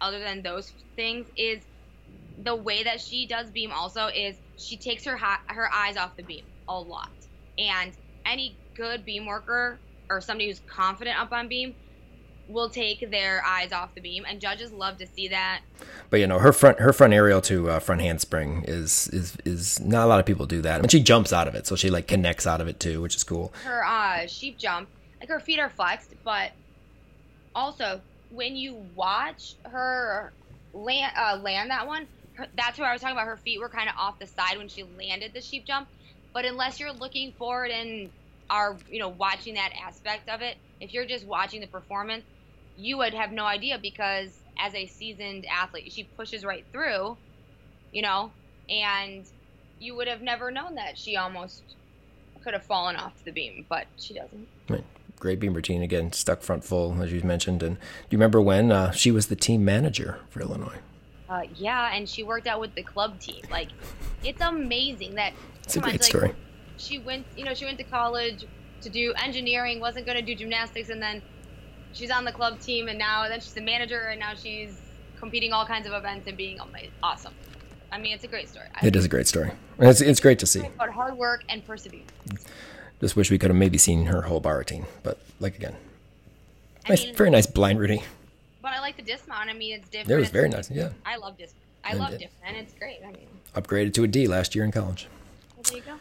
other than those things, is the way that she does beam. Also, is she takes her her eyes off the beam a lot. And any good beam worker or somebody who's confident up on beam will take their eyes off the beam, and judges love to see that. But you know, her front her front aerial to uh, front handspring is is is not a lot of people do that. And she jumps out of it, so she like connects out of it too, which is cool. Her uh, sheep jump, like her feet are flexed, but also when you watch her land uh, land that one, that's where I was talking about. Her feet were kind of off the side when she landed the sheep jump. But unless you're looking forward and are you know watching that aspect of it, if you're just watching the performance, you would have no idea because as a seasoned athlete, she pushes right through, you know, and you would have never known that she almost could have fallen off the beam, but she doesn't. Right. Great beam routine again, stuck front full as you mentioned. And do you remember when uh, she was the team manager for Illinois? Uh, yeah, and she worked out with the club team. Like, it's amazing that. It's a come on, great like, story. She went, you know, she went to college to do engineering, wasn't going to do gymnastics, and then she's on the club team, and now then she's the manager, and now she's competing all kinds of events and being awesome. I mean, it's a great story. I It is a great story. It's it's great to see. about hard work and perseverance. Just wish we could have maybe seen her whole bar routine, but like again, I nice, mean, very nice blind Rudy. But I like the dismount. I mean, it's different. That was very nice. Yeah, I love dismount. I And love it- different, and it's great. I mean, upgraded to a D last year in college. well, there you go.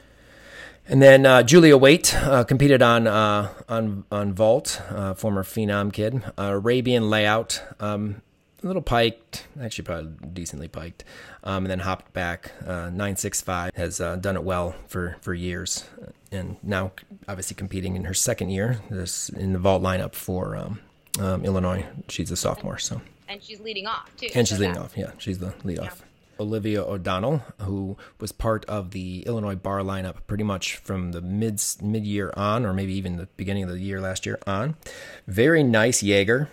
And then uh, Julia Waite uh, competed on uh, on on vault, uh, former phenom kid, uh, Arabian layout, um, a little piked, actually probably decently piked, um, and then hopped back. Uh, Nine six five has uh, done it well for for years, and now obviously competing in her second year. This in the vault lineup for um, um, Illinois. She's a sophomore, so And she's leading off too. and she's leading that- off. Yeah, she's the lead off. Olivia O'Donnell, who was part of the Illinois bar lineup pretty much from the mid mid year on, or maybe even the beginning of the year last year on. Very nice Jaeger,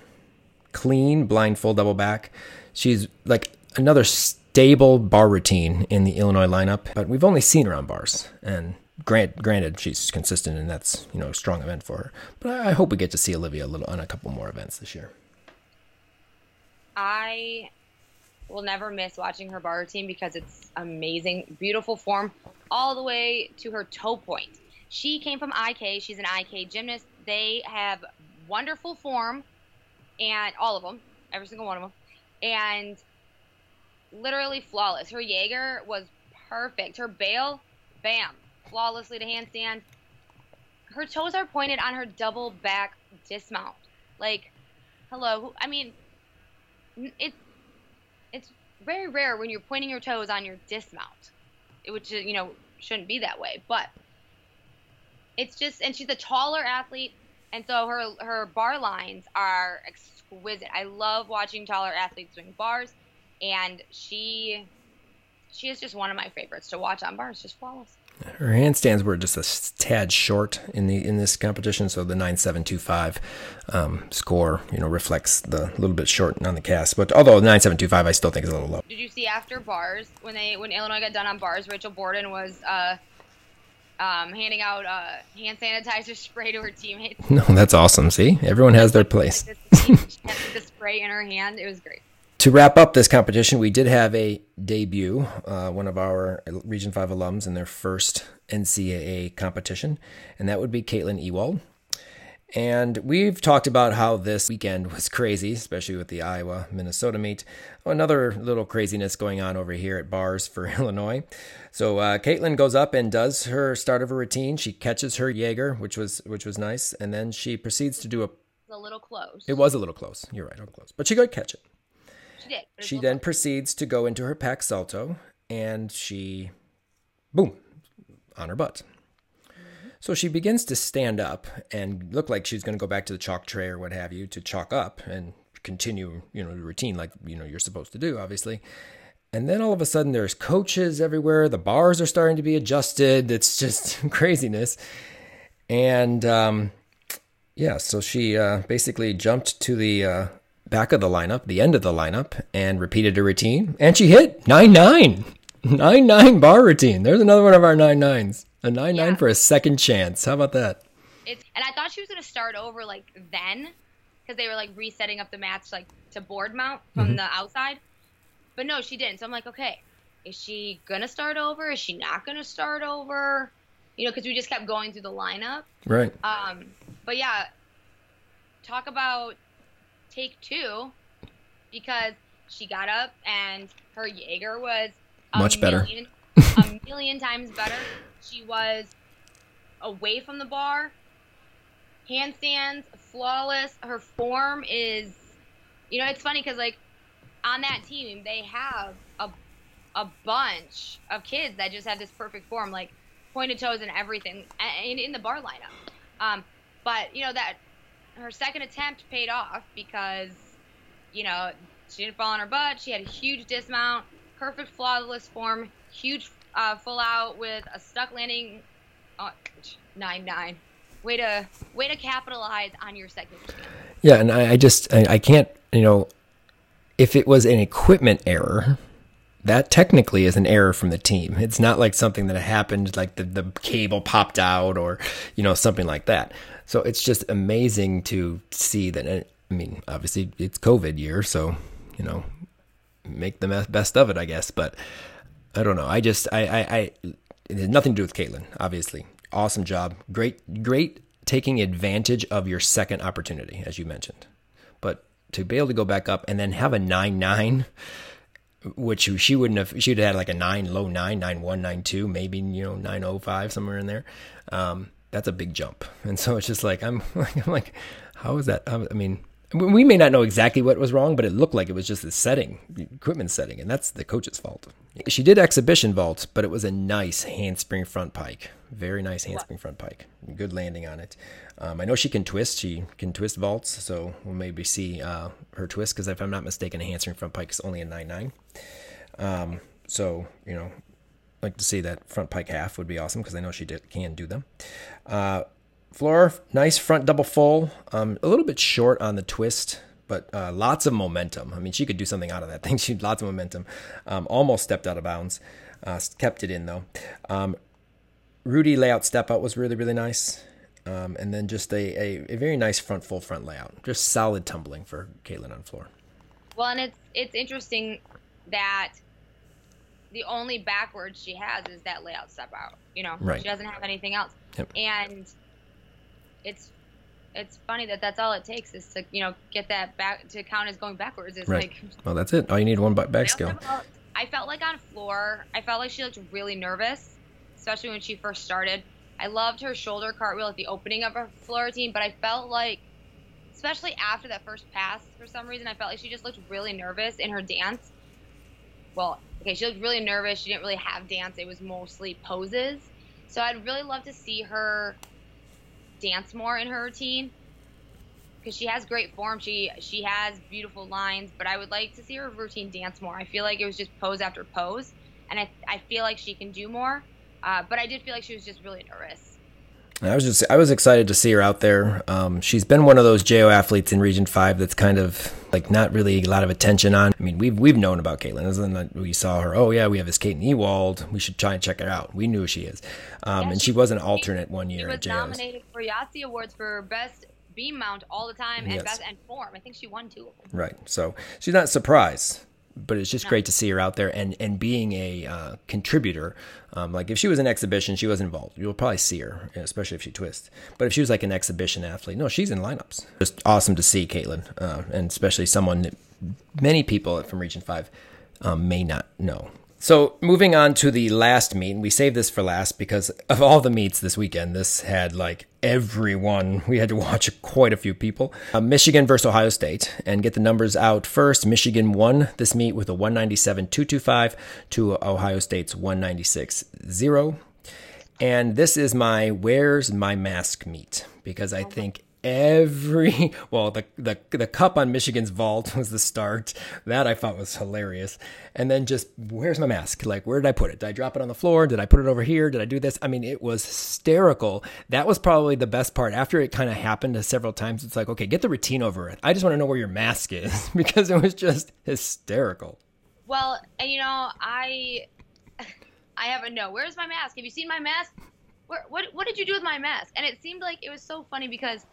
clean blind full double back. She's like another stable bar routine in the Illinois lineup, but we've only seen her on bars and. Grant, granted, she's consistent, and that's you know a strong event for her. But I hope we get to see Olivia a little on a couple more events this year. I will never miss watching her bar routine because it's amazing, beautiful form, all the way to her toe point. She came from IK. She's an IK gymnast. They have wonderful form, and all of them, every single one of them, and literally flawless. Her Jaeger was perfect. Her bail, bam, flawlessly to handstand. Her toes are pointed on her double back dismount. Like, hello. I mean, it's it's very rare when you're pointing your toes on your dismount, which you know shouldn't be that way. But it's just, and she's a taller athlete, and so her her bar lines are exquisite. I love watching taller athletes doing bars, and she she is just one of my favorites to watch on bars. Just flawless. Her handstands were just a tad short in the in this competition, so the nine seven two five um, score, you know, reflects the little bit short on the cast. But although nine seven two five, I still think is a little low. Did you see after bars when they when Illinois got done on bars, Rachel Borden was uh, um, handing out uh, hand sanitizer spray to her teammates. No, that's awesome. See, everyone has their place. she had the spray in her hand. It was great. To wrap up this competition, we did have a debut, uh, one of our Region 5 alums in their first NCAA competition, and that would be Caitlin Ewald. And we've talked about how this weekend was crazy, especially with the Iowa Minnesota meet. Another little craziness going on over here at bars for Illinois. So uh, Caitlin goes up and does her start of a routine. She catches her Jaeger, which was which was nice, and then she proceeds to do a. A little close. It was a little close. You're right, a little close, but she could catch it. She did. She then proceeds to go into her pack salto and she, boom, on her butt. Mm-hmm. So she begins to stand up and look like she's going to go back to the chalk tray or what have you to chalk up and continue, you know, the routine like, you know, you're supposed to do, obviously. And then all of a sudden there's coaches everywhere. The bars are starting to be adjusted. It's just craziness. And um, yeah, so she uh, basically jumped to the uh, back of the lineup, the end of the lineup, and repeated a routine. And she hit 9 9. 9 9 bar routine. There's another one of our 9 9s. A 9 9 for a second chance. How about that? It's, and I thought she was going to start over like then because they were like resetting up the mats like to board mount from mm-hmm. the outside. But no, she didn't. So I'm like, okay, is she going to start over? Is she not going to start over? You know, because we just kept going through the lineup. Right. Um, but yeah, talk about take two because she got up and her Jaeger was much million, better, a million times better. She was away from the bar, handstands, flawless. Her form is, you know, it's funny because like on that team they have a a bunch of kids that just have this perfect form, like pointed toes and everything, in, in the bar lineup. Um, but you know that her second attempt paid off because, you know, she didn't fall on her butt. She had a huge dismount, perfect flawless form, huge uh, full out with a stuck landing. Uh, nine nine. Way to way to capitalize on your second. Yeah, and I, I just I, I can't you know if it was an equipment error that technically is an error from the team. It's not like something that happened, like the, the cable popped out or, you know, something like that. So it's just amazing to see that. I mean, obviously it's COVID year, so you know, make the best of it, I guess. But I don't know. I just I I, I it has nothing to do with Caitlin. Obviously, awesome job. Great great taking advantage of your second opportunity, as you mentioned. But to be able to go back up and then have a nine nine which she wouldn't have she'd have had like a nine low nine nine one nine two maybe you know nine oh five somewhere in there um, that's a big jump. And so it's just like I'm like I'm like, how is that? I mean, we may not know exactly what was wrong, but it looked like it was just the setting, the equipment setting, and that's the coach's fault. She did exhibition vault, but it was a nice handspring front pike, very nice handspring front pike, good landing on it. Um, I know she can twist; she can twist vaults, so we'll maybe see uh, her twist because if I'm not mistaken, a handspring front pike is only a nine nine. Um, so you know, like to see that front pike half would be awesome because I know she did, can do them. Uh, floor, nice front double full. Um, a little bit short on the twist, but uh, lots of momentum. I mean, she could do something out of that thing. She had lots of momentum. Um, almost stepped out of bounds. Uh, kept it in though. Um, Rudy layout step out was really really nice. Um, and then just a, a, a, very nice front full front layout. Just solid tumbling for Caitlin on floor. Well, and it's it's interesting that the only backwards she has is that layout step out. You know, right. she doesn't have anything else. Yep. And it's it's funny that that's all it takes is to you know get that back to count as going backwards. Is right. like well, that's it. All you need one back skill. I felt like on floor, I felt like she looked really nervous, especially when she first started. I loved her shoulder cartwheel at the opening of her floor routine, but I felt like, especially after that first pass, for some reason, I felt like she just looked really nervous in her dance. Well, okay, she looked really nervous. She didn't really have dance. It was mostly poses. So I'd really love to see her dance more in her routine because she has great form. She she has beautiful lines, but I would like to see her routine dance more. I feel like it was just pose after pose, and I I feel like she can do more. Uh, but I did feel like she was just really nervous. I was just I was excited to see her out there. Um, she's been one of those JO athletes in Region Five that's kind of like not really a lot of attention on. I mean, we've we've known about Caitlin. Isn't we saw her? Oh yeah, we have this Caitlin Ewald. We should try and check her out. We knew who she is, um, yeah, and she, she, was an alternate one year she JOs. nominated for Yahtzee Awards for best beam mount all the time and yes. best and form. I think she won two. Right. So she's not surprised but it's just no. great to see her out there and and being a uh, contributor. Um, like if she was an exhibition, she was involved. You'll probably see her, especially if she twists. But if she was like an exhibition athlete, no, she's in lineups. Just awesome to see Caitlin, uh, and especially someone that many people from Region Five um, may not know. So moving on to the last meet, we saved this for last because of all the meets this weekend. This had like everyone. We had to watch quite a few people. Uh, Michigan versus Ohio State, and get the numbers out first. Michigan won this meet with a 197.225 to Ohio State's 196 0. And this is my where's my mask meet because I think every well the, the the cup on Michigan's vault was the start. That I thought was hilarious. And then just where's my mask? Like where did I put it? Did I drop it on the floor? Did I put it over here? Did I do this? I mean it was hysterical. That was probably the best part. After it kind of happened several times it's like okay get the routine over it I just want to know where your mask is because it was just hysterical. Well and you know I I have a no where's my mask? Have you seen my mask? Where, what what did you do with my mask? And it seemed like it was so funny because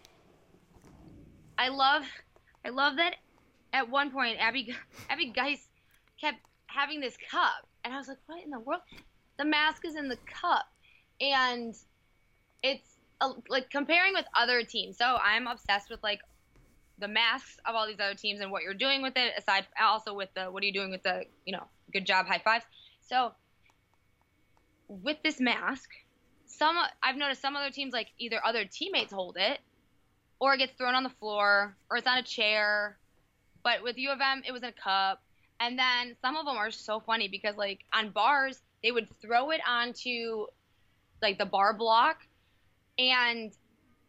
I love, I love that. At one point, Abby, Abby Geist kept having this cup, and I was like, "What in the world?" The mask is in the cup, and it's uh, like comparing with other teams. So I'm obsessed with like the masks of all these other teams and what you're doing with it. Aside, also with the what are you doing with the you know good job high fives. So with this mask, some I've noticed some other teams like either other teammates hold it or it gets thrown on the floor, or it's on a chair. But with U of M, it was in a cup. And then some of them are so funny because, like, on bars, they would throw it onto, like, the bar block and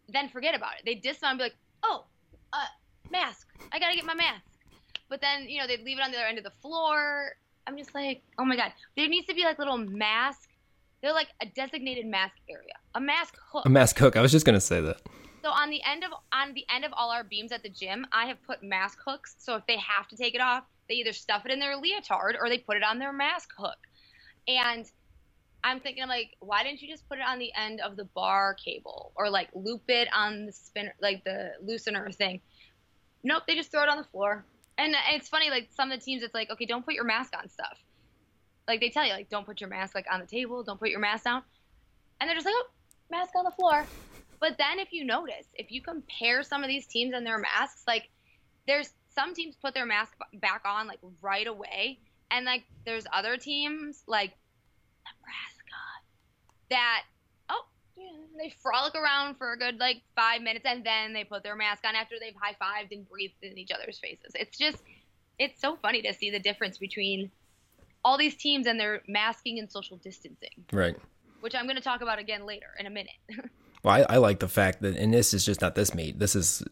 then forget about it. They'd dismount and be like, oh, uh, mask. I got to get my mask. But then, you know, they'd leave it on the other end of the floor. I'm just like, oh my God. There needs to be, like, little mask. They're like a designated mask area, a mask hook. A mask hook. I was just going to say that. So on the end of on the end of all our beams at the gym, I have put mask hooks. So if they have to take it off, they either stuff it in their leotard or they put it on their mask hook. And I'm thinking, I'm like, why didn't you just put it on the end of the bar cable or like loop it on the spinner, like the loosener thing? Nope, they just throw it on the floor. And it's funny, like some of the teams, it's like, okay, don't put your mask on stuff. Like they tell you, like, don't put your mask like on the table, don't put your mask down. And they're just like, oh, mask on the floor. But then if you notice, if you compare some of these teams and their masks, like there's some teams put their mask back on like right away, and like there's other teams like Nebraska that oh they frolic around for a good like five minutes and then they put their mask on after they've high fived and breathed in each other's faces. It's just it's so funny to see the difference between all these teams and their masking and social distancing. Right. Which I'm going to talk about again later in a minute. Well, I, I, like the fact that, and this is just not this meet. This is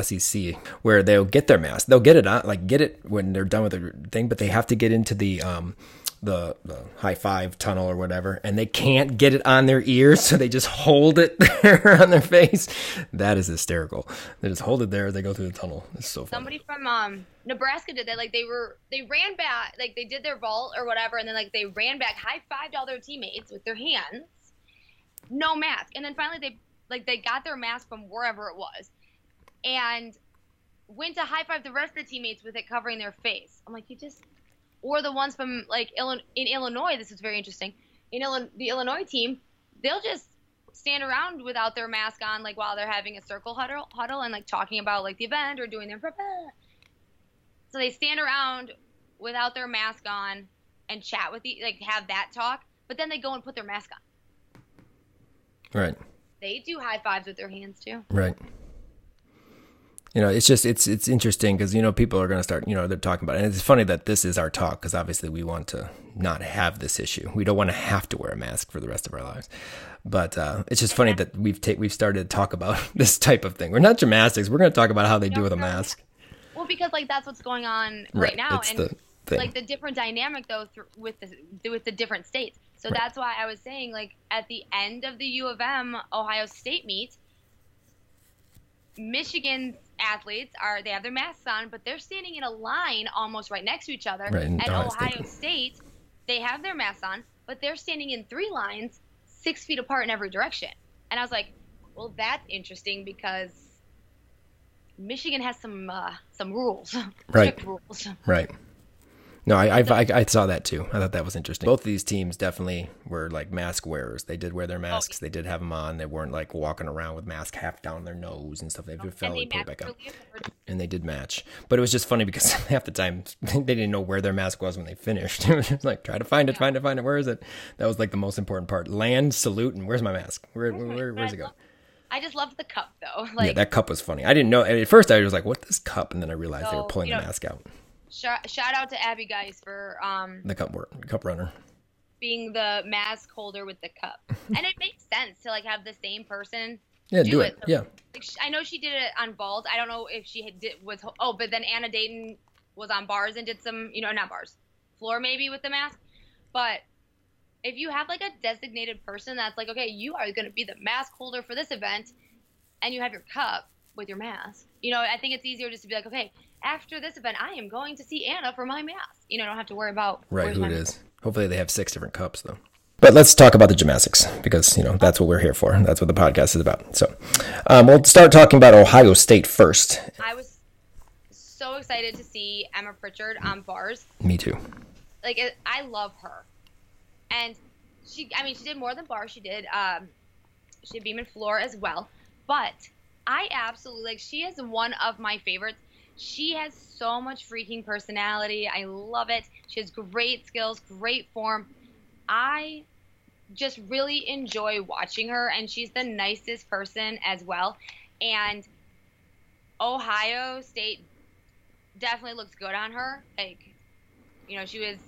SEC where they'll get their mask. They'll get it on, like get it when they're done with the thing, but they have to get into the um, the, the high five tunnel or whatever, and they can't get it on their ears, so they just hold it there on their face. That is hysterical. They just hold it there. They go through the tunnel. It's so funny. Somebody from um Nebraska did that. Like they were they ran back, like they did their vault or whatever, and then like they ran back, high fived all their teammates with their hands, no mask, and then finally they like they got their mask from wherever it was, and went to high five the rest of the teammates with it covering their face. I'm like, you just or the ones from like in Illinois. This is very interesting. In Illinois, the Illinois team, they'll just stand around without their mask on, like while they're having a circle huddle, huddle and like talking about like the event or doing their. Prep. So they stand around without their mask on and chat with the like have that talk, but then they go and put their mask on. Right. They do high fives with their hands too. Right you know, it's just it's it's interesting because you know people are going to start you know they're talking about it. and it's funny that this is our talk because obviously we want to not have this issue. We don't want to have to wear a mask for the rest of our lives. But uh, it's just funny that we've ta- we've started to talk about this type of thing. We're not gymnastics. We're going to talk about how they no, do with a mask. Well, because like that's what's going on right, right now, and the like the different dynamic though th- with the with the different states. So right. that's why I was saying like at the end of the U of M Ohio State meet, Michigan athletes are they have their masks on, but they're standing in a line almost right next to each other. Right, At Ohio, Ohio State. State, they have their masks on, but they're standing in three lines, six feet apart in every direction. And I was like, well, that's interesting because Michigan has some uh, some rules, right? rules. Right. No, I, I, I, saw that too. I thought that was interesting. Both of these teams definitely were like mask wearers. They did wear their oh, masks. They did have them on. They weren't like walking around with mask half down their nose and stuff. They oh, no, fell and, put it back up. And they did match. But it was just funny because half the time they didn't know where their mask was when they finished. it was just like try to find it, yeah. find it, find it. Where is it? That was like the most important part. Land, salute, and where's my mask? Where, where, where where's it go? I just loved the cup though. Like, yeah, that cup was funny. I didn't know at first. I was like, "What this cup?" And then I realized so, they were pulling you know, the mask out. Shout, shout out to Abby Geist for um the cup cup runner being the mask holder with the cup, and it makes sense to like have the same person. Yeah, do, do it. it. So, yeah. Like, I know she did it on vault. I don't know if she had did was oh, but then Anna Dayton was on bars and did some, you know, not bars, floor maybe with the mask. But if you have like a designated person that's like, okay, you are going to be the mask holder for this event, and you have your cup with your mask, you know, I think it's easier just to be like, okay, after this event, I am going to see Anna for my mask. You know, I don't have to worry about right who it is. Hopefully, they have six different cups though. But let's talk about the gymnastics because you know that's what we're here for. That's what the podcast is about. So um, we'll start talking about Ohio State first. I was so excited to see Emma Pritchard on bars. Me too. Like it, I love her, and she. I mean, she did more than bars. She did. Um, she did beam and floor as well. But I absolutely like. She is one of my favorites she has so much freaking personality. I love it. She has great skills, great form. I just really enjoy watching her, and she's the nicest person as well. And Ohio State definitely looks good on her. Like, you know, she was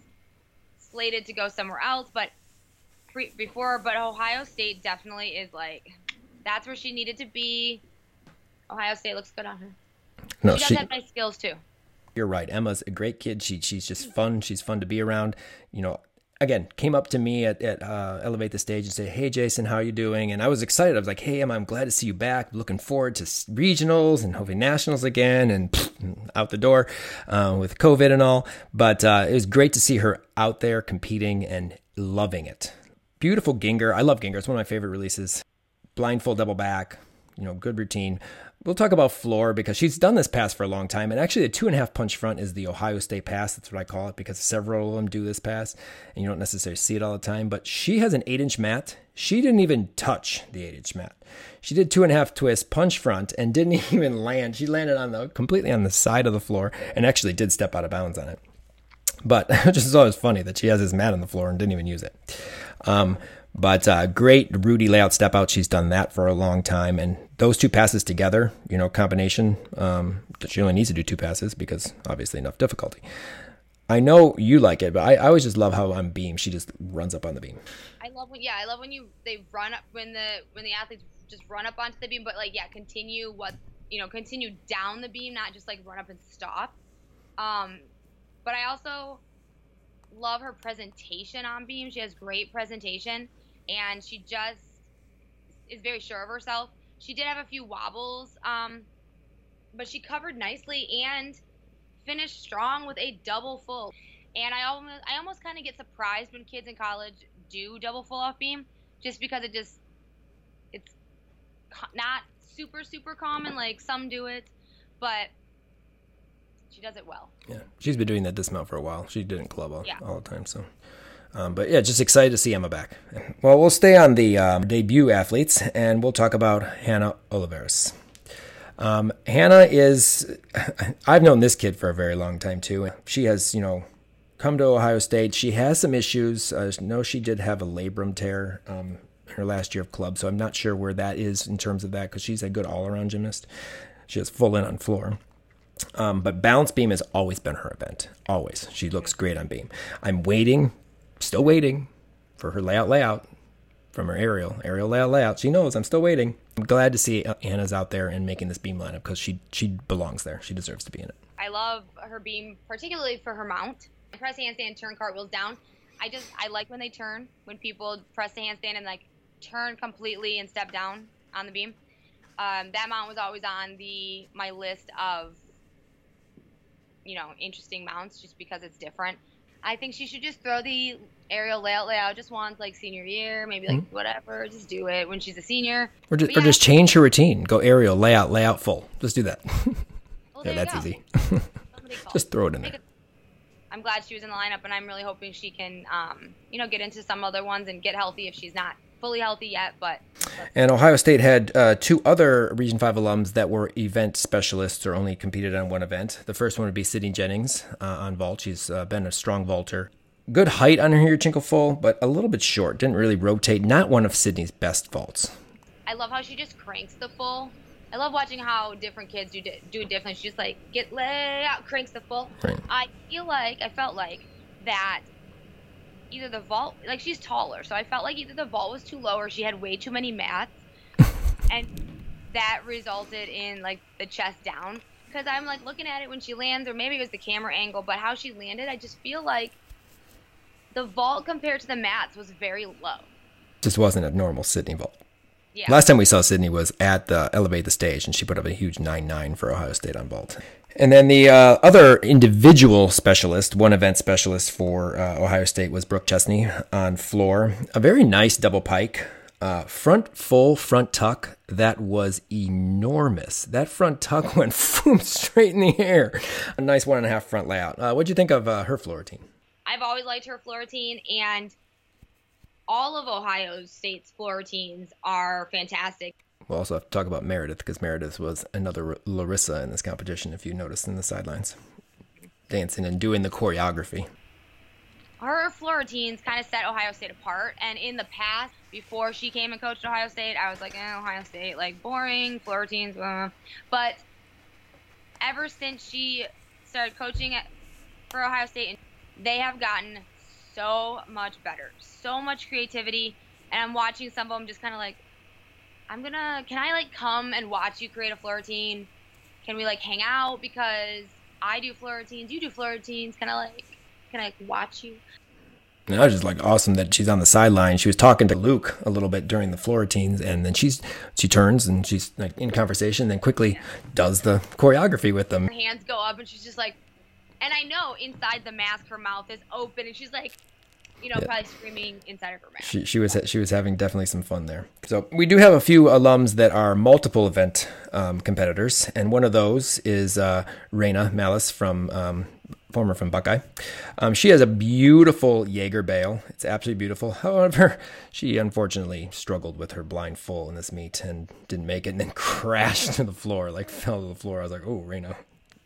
slated to go somewhere else, but pre- before, but Ohio State definitely is like, that's where she needed to be. Ohio State looks good on her. No, she does she, have nice skills too. You're right. Emma's a great kid. She she's just fun. She's fun to be around. You know, again, came up to me at, at uh, Elevate the Stage and said, Hey, Jason, how are you doing? And I was excited. I was like, Hey, Emma, I'm glad to see you back. Looking forward to regionals and hopefully nationals again and out the door uh, with COVID and all. But uh, it was great to see her out there competing and loving it. Beautiful Gienger I love Gienger It's one of my favorite releases. Blind full double back, you know, good routine. We'll talk about floor because she's done this pass for a long time. And actually, the two and a half punch front is the Ohio State pass. That's what I call it because several of them do this pass and you don't necessarily see it all the time. But she has an eight inch mat. She didn't even touch the eight inch mat. She did two and a half twist punch front and didn't even land. She landed on the completely on the side of the floor and actually did step out of bounds on it. But just always funny that she has this mat on the floor and didn't even use it. Um, but uh, great Rudy layout step out. She's done that for a long time. And those two passes together, you know, combination, um, she only needs to do two passes because obviously enough difficulty. I know you like it, but I, I always just love how on beam she just runs up on the beam. I love when yeah, I love when you they run up when the when the athletes just run up onto the beam, but like yeah, continue what you know, continue down the beam, not just like run up and stop. Um, but I also love her presentation on beam. She has great presentation, and she just is very sure of herself. She did have a few wobbles, um, but she covered nicely and finished strong with a double full. And I almost, I almost kind of get surprised when kids in college do double full off beam, just because it just, it's not super super common. Like some do it, but she does it well. Yeah, she's been doing that dismount for a while. She didn't club all, yeah. all the time. So, um, but yeah, just excited to see Emma back. Well, we'll stay on the um, debut athletes, and we'll talk about Hannah Oliveris. Um, Hannah is, I've known this kid for a very long time too. She has, you know, come to Ohio State. She has some issues. I know she did have a labrum tear um, her last year of club, so I'm not sure where that is in terms of that because she's a good all around gymnast. She has full in on floor. Um, but balance beam has always been her event. Always. She looks great on beam. I'm waiting, still waiting for her layout layout from her aerial aerial layout layout. She knows I'm still waiting. I'm glad to see Anna's out there and making this beam lineup because she she belongs there. She deserves to be in it. I love her beam, particularly for her mount. Press handstand, turn cartwheels down. I just I like when they turn when people press the handstand and like turn completely and step down on the beam. Um, that mount was always on the my list of you know, interesting mounts just because it's different. I think she should just throw the aerial layout layout just once, like senior year, maybe like mm-hmm. whatever. Just do it when she's a senior. Or just, yeah. or just change her routine. Go aerial layout layout full. Just do that. Well, yeah, that's easy. just throw it in there. I'm glad she was in the lineup, and I'm really hoping she can, um, you know, get into some other ones and get healthy if she's not fully healthy yet, but. And Ohio State had uh, two other Region 5 alums that were event specialists or only competed on one event. The first one would be Sydney Jennings uh, on vault. She's uh, been a strong vaulter. Good height on her Yurchenko full, but a little bit short. Didn't really rotate. Not one of Sydney's best vaults. I love how she just cranks the full. I love watching how different kids do do it differently. She just like get lay out, cranks the full. Right. I feel like I felt like that either the vault like she's taller, so I felt like either the vault was too low or she had way too many mats, and that resulted in like the chest down. Because I'm like looking at it when she lands, or maybe it was the camera angle, but how she landed, I just feel like the vault compared to the mats was very low. Just wasn't a normal Sydney vault. Yeah. Last time we saw Sydney was at the Elevate the Stage, and she put up a huge 9 9 for Ohio State on vault. And then the uh, other individual specialist, one event specialist for uh, Ohio State, was Brooke Chesney on floor. A very nice double pike. Uh, front full front tuck that was enormous. That front tuck went boom, straight in the air. A nice one and a half front layout. Uh, what'd you think of uh, her floor routine? I've always liked her floor routine, and all of Ohio State's floor routines are fantastic. We'll also have to talk about Meredith because Meredith was another Larissa in this competition, if you noticed in the sidelines, dancing and doing the choreography. Her floor routines kind of set Ohio State apart. And in the past, before she came and coached Ohio State, I was like, eh, Ohio State, like boring, floor routines. Blah. But ever since she started coaching at, for Ohio State, they have gotten so much better, so much creativity. And I'm watching some of them just kind of like, I'm gonna. Can I like come and watch you create a floor routine? Can we like hang out because I do floor routines, you do floor routines? Can I like, can I like, watch you? And I was just like awesome that she's on the sideline. She was talking to Luke a little bit during the floor routines, and then she's she turns and she's like in conversation, then quickly does the choreography with them. Her hands go up, and she's just like, and I know inside the mask her mouth is open, and she's like, you know, yeah. probably screaming inside of her mouth. She, she was she was having definitely some fun there. So we do have a few alums that are multiple event um, competitors, and one of those is uh, Raina Malice from um, former from Buckeye. Um, she has a beautiful Jaeger bail. It's absolutely beautiful. However, she unfortunately struggled with her blind full in this meet and didn't make it, and then crashed to the floor, like fell to the floor. I was like, oh, Raina.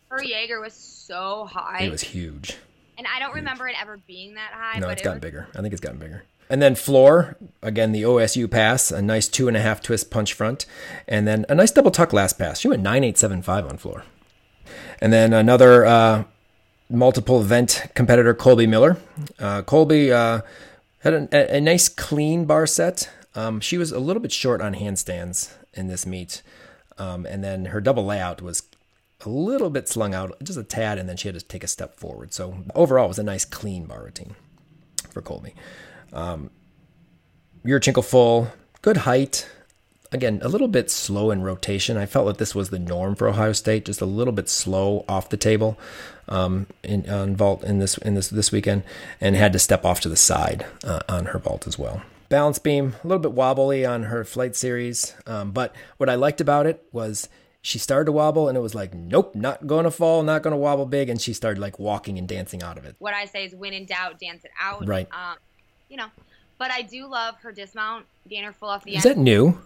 Her Jaeger was so high. It was huge. And I don't remember it ever being that high. No, it's it gotten was... bigger. I think it's gotten bigger. And then floor, again, the OSU pass, a nice two and a half twist punch front, and then a nice double tuck last pass. She went 9875 on floor. And then another uh, multiple event competitor, Colby Miller. Uh, Colby uh, had a, a, nice clean bar set. Um, she was a little bit short on handstands in this meet. Um, and then her double layout was a little bit slung out, just a tad, and then she had to take a step forward. So overall, it was a nice clean bar routine for Colby. Um, Yurchenko full, good height. Again, a little bit slow in rotation. I felt that this was the norm for Ohio State, just a little bit slow off the table um, in on vault in this in this this weekend, and had to step off to the side uh, on her vault as well. Balance beam, a little bit wobbly on her flight series, um, but what I liked about it was she started to wobble and it was like nope not going to fall not going to wobble big and she started like walking and dancing out of it what i say is when in doubt dance it out right um, you know but i do love her dismount gainer full off the end. is end that new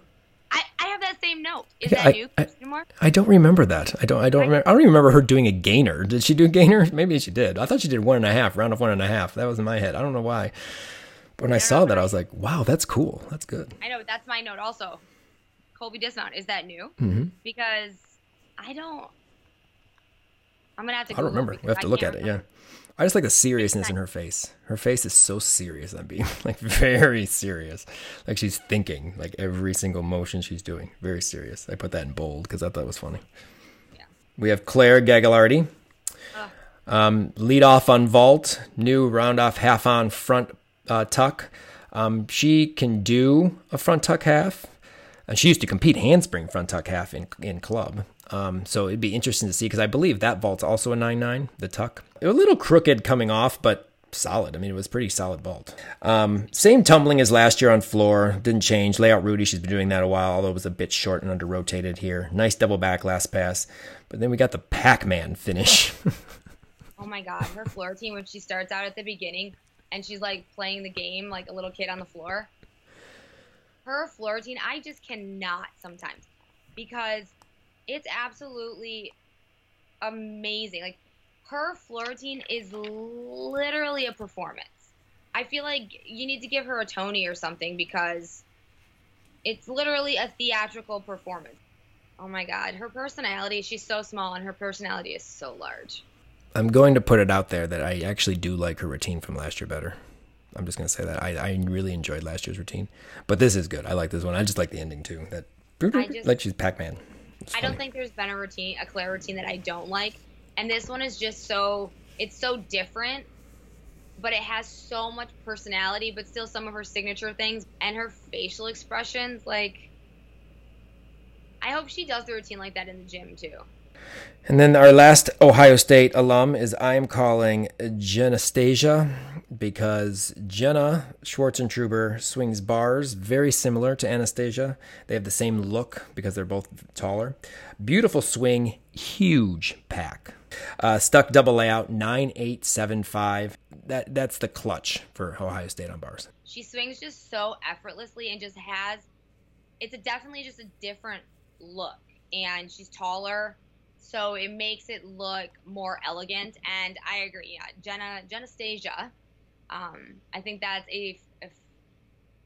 I, I have that same note is Yeah, that I- new I- Christine I don't remember that. I don't. I don't. Right. Remember, I don't even remember her doing a gainer. Did she do a gainer? Maybe she did. I thought she did one and a half, round of one and a half. That was in my head. I don't know why. But when I don't saw know, that, I I- was like, "Wow, that's cool. That's good." I know that's my note also colby dismount is that new hmm because i don't i'm gonna have to I don't remember. We have to I look at it. Yeah. I just like the seriousness in her face. Her face is so serious. I'm being like very serious. Like she's thinking like every single motion she's doing. Very serious. I put that in bold because I thought it was funny. Yeah. We have Claire Gagliardi. Ugh. Um, lead off on vault, new round off half on front uh, tuck. Um, she can do a front tuck half, and she used to compete handspring front tuck half in in club. Um, so it'd be interesting to see because I believe that vault's also a nine nine, the tuck. A little crooked coming off, but solid. I mean, it was pretty solid vault. Um, same tumbling as last year on floor, didn't change. Layout Rudy, she's been doing that a while, although it was a bit short and under rotated here. Nice double back last pass, but then we got the Pac Man finish. Oh my god, her floor team, when she starts out at the beginning and she's like playing the game like a little kid on the floor. Her floor routine, I just cannot sometimes because it's absolutely amazing. Like her floor routine is literally a performance. I feel like you need to give her a Tony or something because it's literally a theatrical performance. Oh my god, her personality, she's so small and her personality is so large. I'm going to put it out there that I actually do like her routine from last year better. I'm just going to say that. I, I really enjoyed last year's routine. But this is good. I like this one. I just like the ending too. That just- like she's Pac-Man. It's I don't think there's been a routine, a Claire routine that I don't like, and this one is just so it's so different, but it has so much personality, but still some of her signature things and her facial expressions. Like, I hope she does the routine like that in the gym too. And then our last Ohio State alum is I am calling Genastasia because Jenna Schwarzentruber swings bars very similar to Anastasia. They have the same look because they're both taller. Beautiful swing, huge pack. Uh, stuck double layout, 9875. That, that's the clutch for Ohio State on bars. She swings just so effortlessly and just has it's a definitely just a different look, and she's taller. So it makes it look more elegant, and I agree. Yeah, Jenna Genastasia, um, I think that's a, a,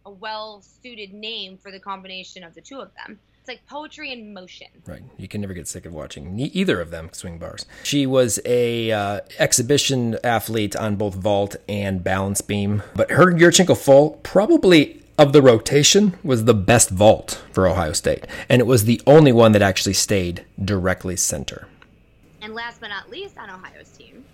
a well suited name for the combination of the two of them. It's like poetry in motion. Right. You can never get sick of watching ne- either of them swing bars. She was a uh, exhibition athlete on both vault and balance beam, but her Yurchenko full probably of the rotation was the best vault for Ohio State, and it was the only one that actually stayed directly center. And last but not least on Ohio's team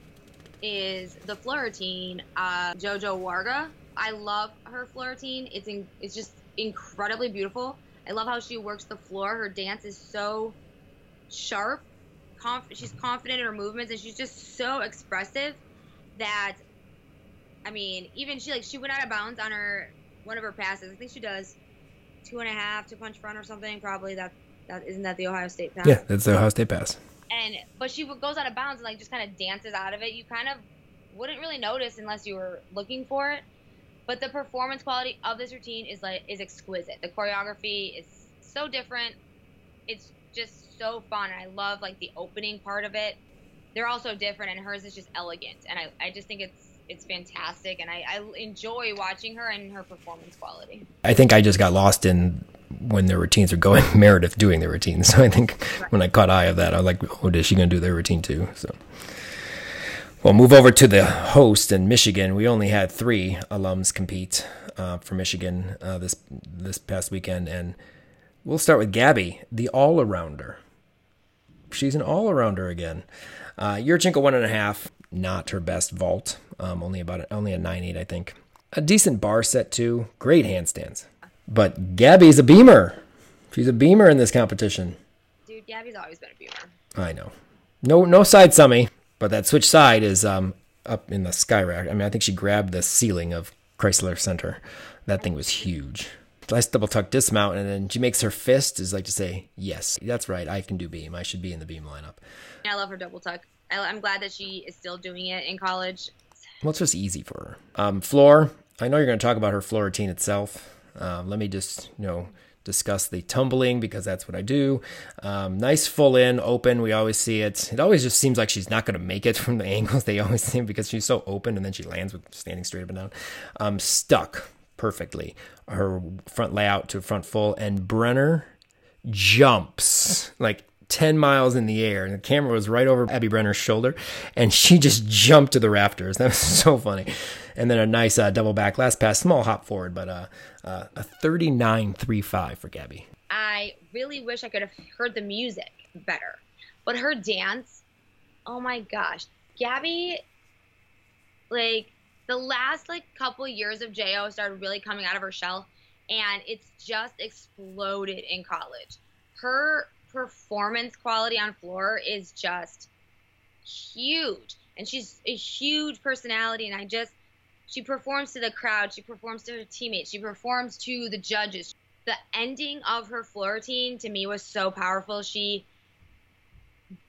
is the Florentine, uh, Jojo Warga. I love her Florentine. It's in, it's just incredibly beautiful. I love how she works the floor. Her dance is so sharp. Conf- she's confident in her movements, and she's just so expressive that, I mean, even she like she went out of bounds on her one of her passes. I think she does two and a half to punch front or something. Probably that that isn't that the Ohio State pass. Yeah, that's the Ohio State pass. And but she goes out of bounds and like just kind of dances out of it. You kind of wouldn't really notice unless you were looking for it. But the performance quality of this routine is like is exquisite. The choreography is so different. It's just so fun. I love like the opening part of it. They're all so different, and hers is just elegant. And I, I just think it's it's fantastic, and I, I enjoy watching her and her performance quality. I think I just got lost in when their routines are going. Meredith doing their routines. So I think when I caught eye of that, I was like, "Oh, is she going to do their routine too?" So. Well, move over to the host in Michigan. We only had three alums compete uh, for Michigan uh, this this past weekend, and we'll start with Gabby, the all-arounder. she's an all arounder again. Uh, Yurchenko one and a half, not her best vault. Um, only about only a nine eight, I think. A decent bar set too. Great handstands. But Gabby's a beamer. She's a beamer in this competition. Dude, Gabby's always been a beamer. I know. No no side summy, but that switch side is um up in the sky rack. I mean, I think she grabbed the ceiling of Crisler Center. That thing was huge. Nice double tuck dismount, and then she makes her fist is like to say, "Yes, that's right. I can do beam. I should be in the beam lineup." I love her double tuck. I, I'm glad that she is still doing it in college. Well, it's just easy for her. Um, floor. I know you're going to talk about her floor routine itself. Um, let me just you know discuss the tumbling because that's what I do. Um, nice full in, open. We always see it. It always just seems like she's not going to make it from the angles they always seem because she's so open and then she lands with standing straight up and down. Um, stuck perfectly. Her front layout to front full and Brenner jumps like 10 miles in the air and the camera was right over Abby Brenner's shoulder and she just jumped to the rafters. That was so funny. And then a nice uh, double back last pass, small hop forward, but uh, uh, a 39.35 for Gabby. I really wish I could have heard the music better. But her dance, oh my gosh. Gabby, like, the last, like, couple years of JO started really coming out of her shell, and it's just exploded in college. Her performance quality on floor is just huge. And she's a huge personality, and I just, she performs to the crowd, she performs to her teammates, she performs to the judges. The ending of her floor routine to me was so powerful. She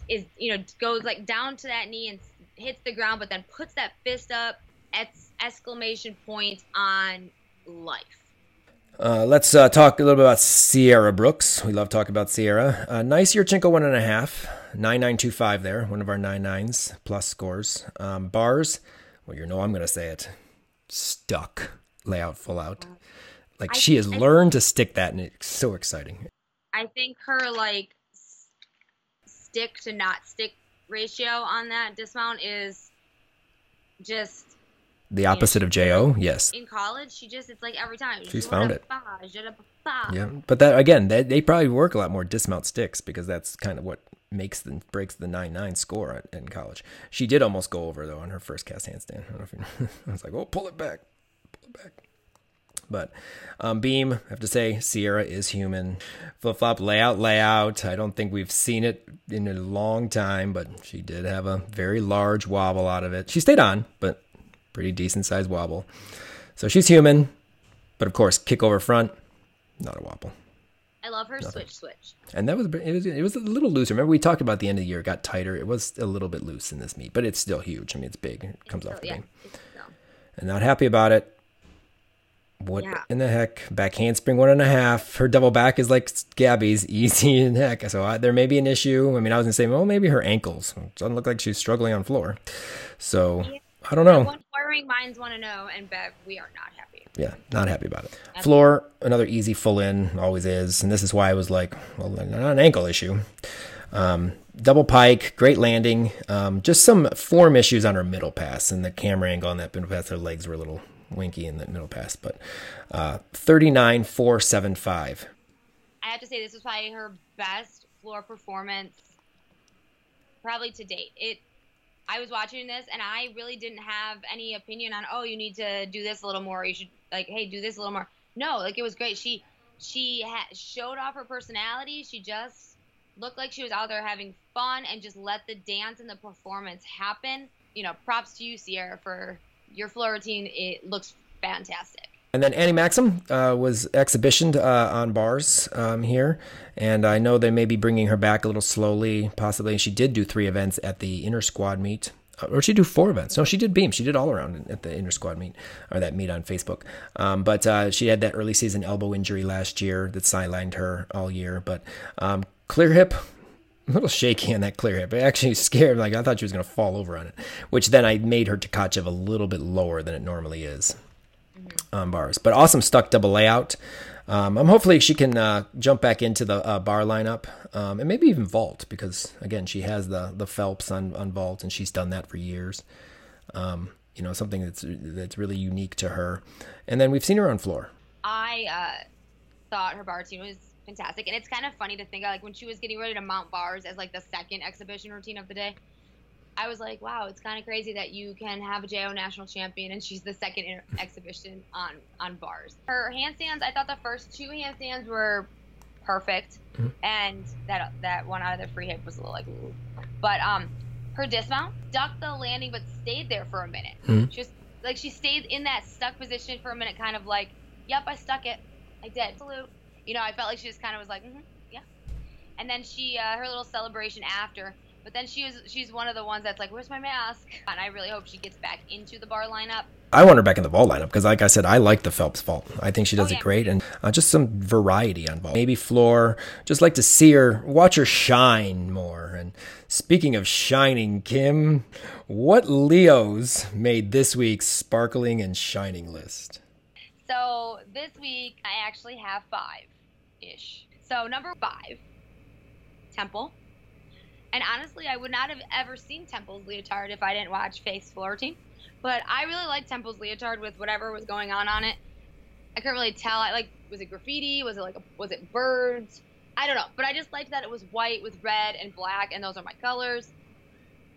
is, you know, goes like down to that knee and hits the ground, but then puts that fist up, exclamation point on life. Uh, let's uh, talk a little bit about Sierra Brooks. We love talking about Sierra. Uh, nice Yurchenko one and a half, nine nine two five there, one of our nine nines plus scores. Um, bars, well, you know I'm going to say it, stuck layout full out. Like I she has I- learned to stick that, and it's so exciting. I think her like s- stick to not stick ratio on that dismount is just The opposite of Jo, yes. in college. She just it's like every time She's found it. it. Yeah, but that again, they, they probably work a lot more dismount sticks because that's kind of what makes the breaks the nine nine score in college. She did almost go over though on her first cast handstand. I, don't know if you, I was like, oh, pull it back, pull it back. But um, beam, I have to say, Sierra is human. Flip flop layout, layout. I don't think we've seen it in a long time, but she did have a very large wobble out of it. She stayed on, but pretty decent sized wobble. So she's human, but of course, kick over front, not a wobble. I love her switch switch. And that was it was it was a little looser. Remember we talked about the end of the year it got tighter. It was a little bit loose in this meet, but it's still huge. I mean, it's big. It comes So, off the yeah. beam. no. And not happy about it. What Yeah. in the heck? Back handspring one and a half. Her double back is like Gabby's, easy in heck. So I, there may be an issue. I mean, I was gonna say, well, maybe her ankles. It doesn't look like she's struggling on floor. So I don't know. One inquiring minds want to know, and Bev, we are not happy. Yeah, not happy about it. Floor, another easy full in, always is. And this is why I was like, well, not an ankle issue. Um, double pike, great landing. Um, just some form issues on her middle pass and the camera angle on that middle pass. Her legs were a little winky in that middle pass, but uh, 39.475. I have to say this was probably her best floor performance probably to date. It I was watching this and I really didn't have any opinion on oh you need to do this a little more. You should like hey do this a little more. No, like it was great. She she ha- showed off her personality. She just looked like she was out there having fun and just let the dance and the performance happen. You know, props to you Sierra for your floor routine. It looks fantastic. And then Annie Maxim uh, was exhibitioned uh, on bars um, here, and I know they may be bringing her back a little slowly, possibly. She did do three events at the inner squad meet, Uh, or she do four events. No, she did beam. She did all around at the inner squad meet or that meet on Facebook. Um, but uh, she had that early season elbow injury last year that sidelined her all year. But um, clear hip, a little shaky on that clear hip. It actually scared. Like I thought she was going to fall over on it, which then I made her Tkachev a little bit lower than it normally is on bars. But awesome stuck double layout. Um, I'm hopefully she can uh, jump back into the uh, bar lineup um, and maybe even vault because again she has the the Phelps on on vault and she's done that for years. Um, you know something that's that's really unique to her. And then we've seen her on floor. I uh, thought her bar routine was fantastic. And it's kind of funny to think like when she was getting ready to mount bars as like the second exhibition routine of the day. I was like, wow, it's kind of crazy that you can have a JO national champion and she's the second inter- exhibition on on bars. Her handstands, I thought the first two handstands were perfect, mm-hmm. and that that one out of the free hip was a little like, ooh. but um, her dismount ducked the landing but stayed there for a minute. Mm-hmm. Just like she stayed in that stuck position for a minute, kind of like, yep, I stuck it, I did. Salute. You know, I felt like she just kind of was like, mm-hmm, yeah. And then she, uh, her little celebration after but then she was she's one of the ones that's like, "Where's my mask?" And I really hope she gets back into the bar lineup. I want her back in the vault lineup because, like I said, I like the Phelps vault. I think she does oh, yeah. it great, and uh, just some variety on vault. Maybe floor. Just like to see her, watch her shine more. And speaking of shining, Kim, what Leos made this week's sparkling and shining list? So this week I actually have five ish. So number five, Temple. And honestly, I would not have ever seen Temple's leotard if I didn't watch Floor Team. But I really liked Temple's leotard with whatever was going on on it. I couldn't really tell. I like was it graffiti? Was it like a, was it birds? I don't know. But I just liked that it was white with red and black, and those are my colors.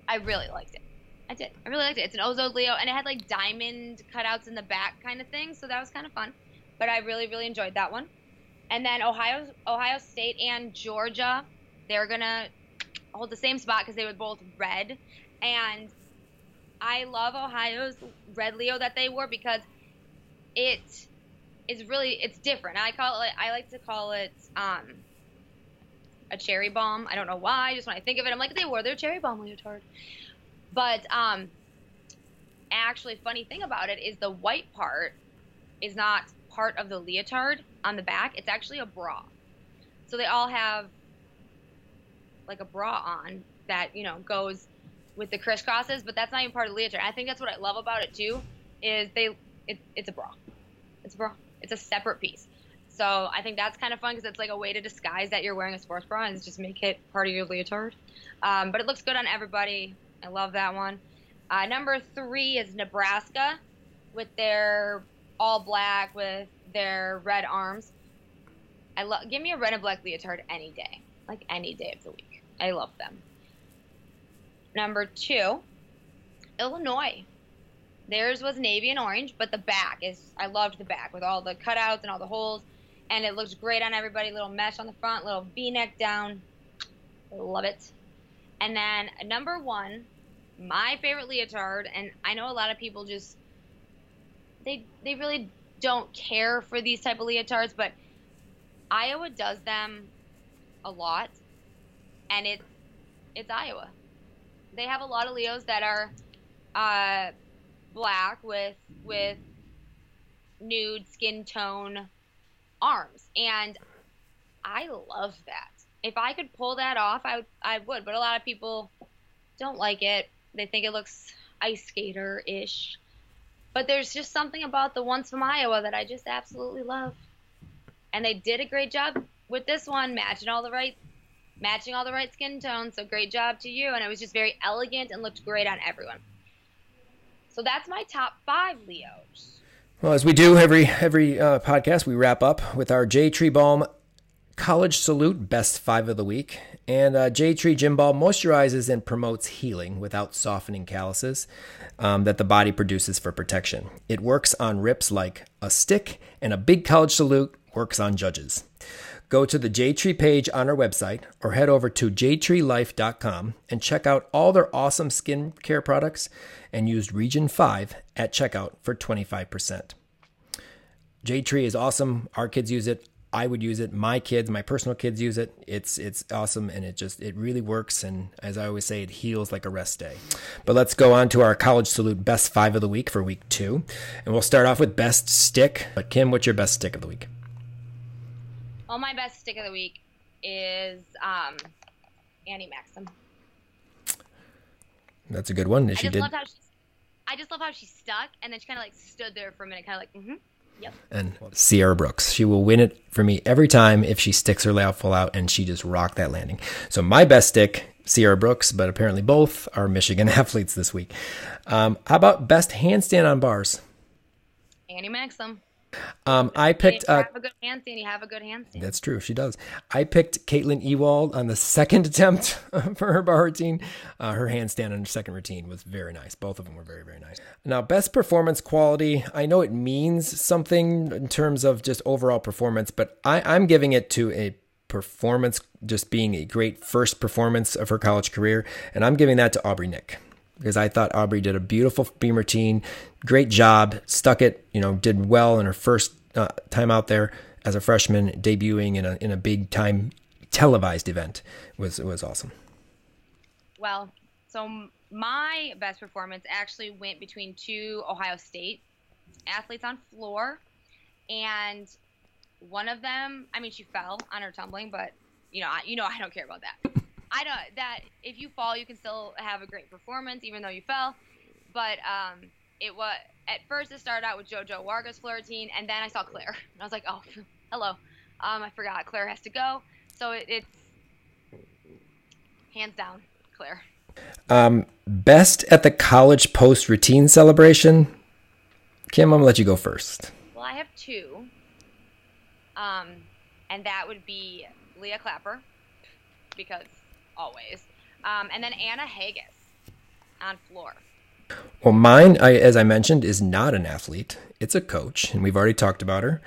I really liked it. I did. I really liked it. It's an Ozo Leo, and it had like diamond cutouts in the back, kind of thing. So that was kind of fun. But I really, really enjoyed that one. And then Ohio, Ohio State and Georgia, they're gonna hold the same spot because they were both red. And I love Ohio's red Leo that they wore because it is really it's different. I call it I like to call it um a cherry bomb. I don't know why. Just when I think of it, I'm like they wore their cherry bomb leotard. But um actually funny thing about it is the white part is not part of the leotard on the back. It's actually a bra. So they all have like a bra on that you know goes with the crisscrosses, but that's not even part of the leotard. I think that's what I love about it too, is they it, it's a bra, it's a bra, it's a separate piece. So I think that's kind of fun because it's like a way to disguise that you're wearing a sports bra and just make it part of your leotard. Um, but it looks good on everybody. I love that one. Uh, number three is Nebraska with their all black with their red arms. I love. Give me a red and black leotard any day, like any day of the week. I love them. Number two, Illinois. Theirs was navy and orange, but the back is I loved the back with all the cutouts and all the holes, and it looks great on everybody. Little mesh on the front, little V-neck down. Love it. And then number one, my favorite leotard, and I know a lot of people just they they really don't care for these type of leotards, but Iowa does them a lot and it's it's Iowa. They have a lot of Leos that are uh, black with with nude skin tone arms, and I love that. If I could pull that off, I I would. But a lot of people don't like it. They think it looks ice skater ish. But there's just something about the ones from Iowa that I just absolutely love. And they did a great job with this one, matching all the right matching all the right skin tones. So great job to you. And it was just very elegant and looked great on everyone. So that's my top five Leos. Well, as we do every every uh, podcast, we wrap up with our J Tree Balm College Salute Best Five of the Week. And uh, J Tree Gym Balm moisturizes and promotes healing without softening calluses um, that the body produces for protection. It works on rips like a stick, and a big college salute works on judges. Go to the JTree page on our website or head over to jtreelife.com and check out all their awesome skincare products and use Region 5 at checkout for 25%. JTree is awesome. Our kids use it. I would use it. My kids, my personal kids use it. It's it's awesome and it just it really works and as I always say it heals like a rest day. But let's go on to our college salute best 5 of the week for week 2. And we'll start off with best stick. But Kim, what's your best stick of the week? Well, my best stick of the week is um, Annie Maxim. That's a good one. I she just did. She, I just love how she stuck, and then she kind of like stood there for a minute, kind of like, mm-hmm. Yep. And Sierra Brooks, she will win it for me every time if she sticks her layout full out and she just rocked that landing. So my best stick, Sierra Brooks, but apparently both are Michigan athletes this week. Um, how about best handstand on bars? Annie Maxim. Um, I picked. Uh, have a good handstand. You have a good handstand. that's true. She does. I picked Caitlin Ewald on the second attempt for her bar routine. Uh, her handstand on her second routine was very nice. Both of them were very, very nice. Now, best performance quality. I know it means something in terms of just overall performance, but I, I'm giving it to a performance just being a great first performance of her college career, and I'm giving that to Aubrey Nick because I thought Aubrey did a beautiful beam routine, great job, stuck it, you know, did well in her first uh, time out there as a freshman, debuting in a in a big time televised event was was awesome. Well, so my best performance actually went between two Ohio State athletes on floor, and one of them, I mean, she fell on her tumbling, but you know, I, you know, I don't care about that. I don't that if you fall, you can still have a great performance even though you fell. But um, it was at first it started out with JoJo Vargas floor routine, and then I saw Claire, and I was like, oh, hello. Um, I forgot Claire has to go, so it, it's hands down Claire. Um, best at the college post routine celebration. Kim, I'm gonna let you go first. Well, I have two. Um, and that would be Leah Clapper, because always. Um, and then Anna Haggis on floor. Well, mine, I, as I mentioned, is not an athlete. It's a coach, and we've already talked about her.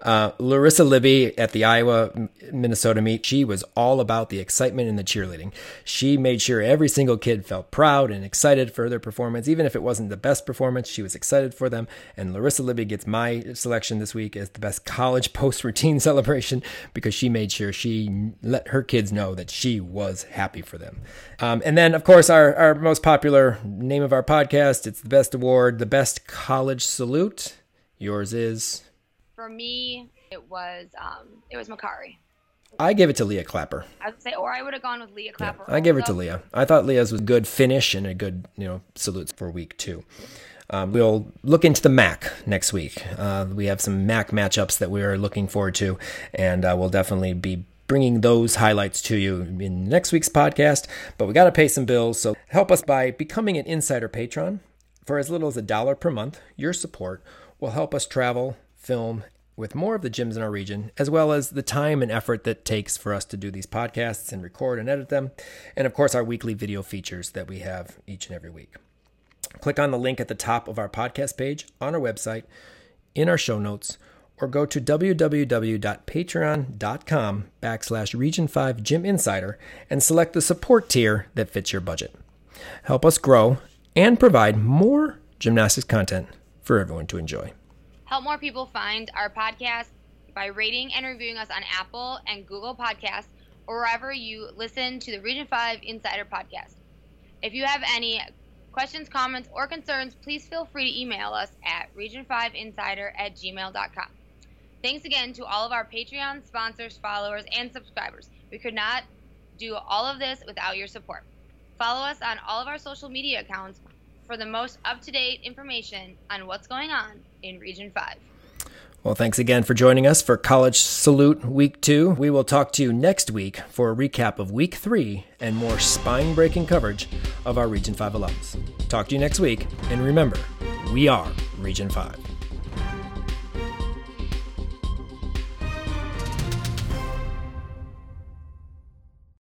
Uh, Larissa Libby at the Iowa Minnesota meet, she was all about the excitement and the cheerleading. She made sure every single kid felt proud and excited for their performance. Even if it wasn't the best performance, she was excited for them. And Larissa Libby gets my selection this week as the best college post routine celebration because she made sure she let her kids know that she was happy for them. Um, and then, of course, our, our most popular name of our podcast, it's the best award, the best college salute. Yours is. For me, it was um, it was Makarri. I gave it to Leah Clapper. I would say, or I would have gone with Leah Clapper. I gave it to. Leah. I thought Leah's was good finish and a good, you know, salutes for week two. Um, we'll look into the MAC next week. Uh, we have some MAC matchups that we are looking forward to, and uh, we'll definitely be bringing those highlights to you in next week's podcast. But we got to pay some bills, so help us by becoming an insider patron. For as little as a dollar per month, your support will help us travel, film, with more of the gyms in our region, as well as the time and effort that takes for us to do these podcasts and record and edit them, and of course, our weekly video features that we have each and every week. Click on the link at the top of our podcast page on our website, in our show notes, or go to www.patreon.com backslash region 5 gym insider and select the support tier that fits your budget. Help us grow and provide more gymnastics content for everyone to enjoy. Help more people find our podcast by rating and reviewing us on Apple and Google Podcasts or wherever you listen to the Region 5 Insider podcast. If you have any questions, comments, or concerns, please feel free to email us at region5insider at gmail.com. Thanks again to all of our Patreon sponsors, followers, and subscribers. We could not do all of this without your support. Follow us on all of our social media accounts for the most up to date information on what's going on in Region 5. Well, thanks again for joining us for College Salute Week 2. We will talk to you next week for a recap of Week 3 and more spine breaking coverage of our Region 5 alums. Talk to you next week, and remember, we are Region 5.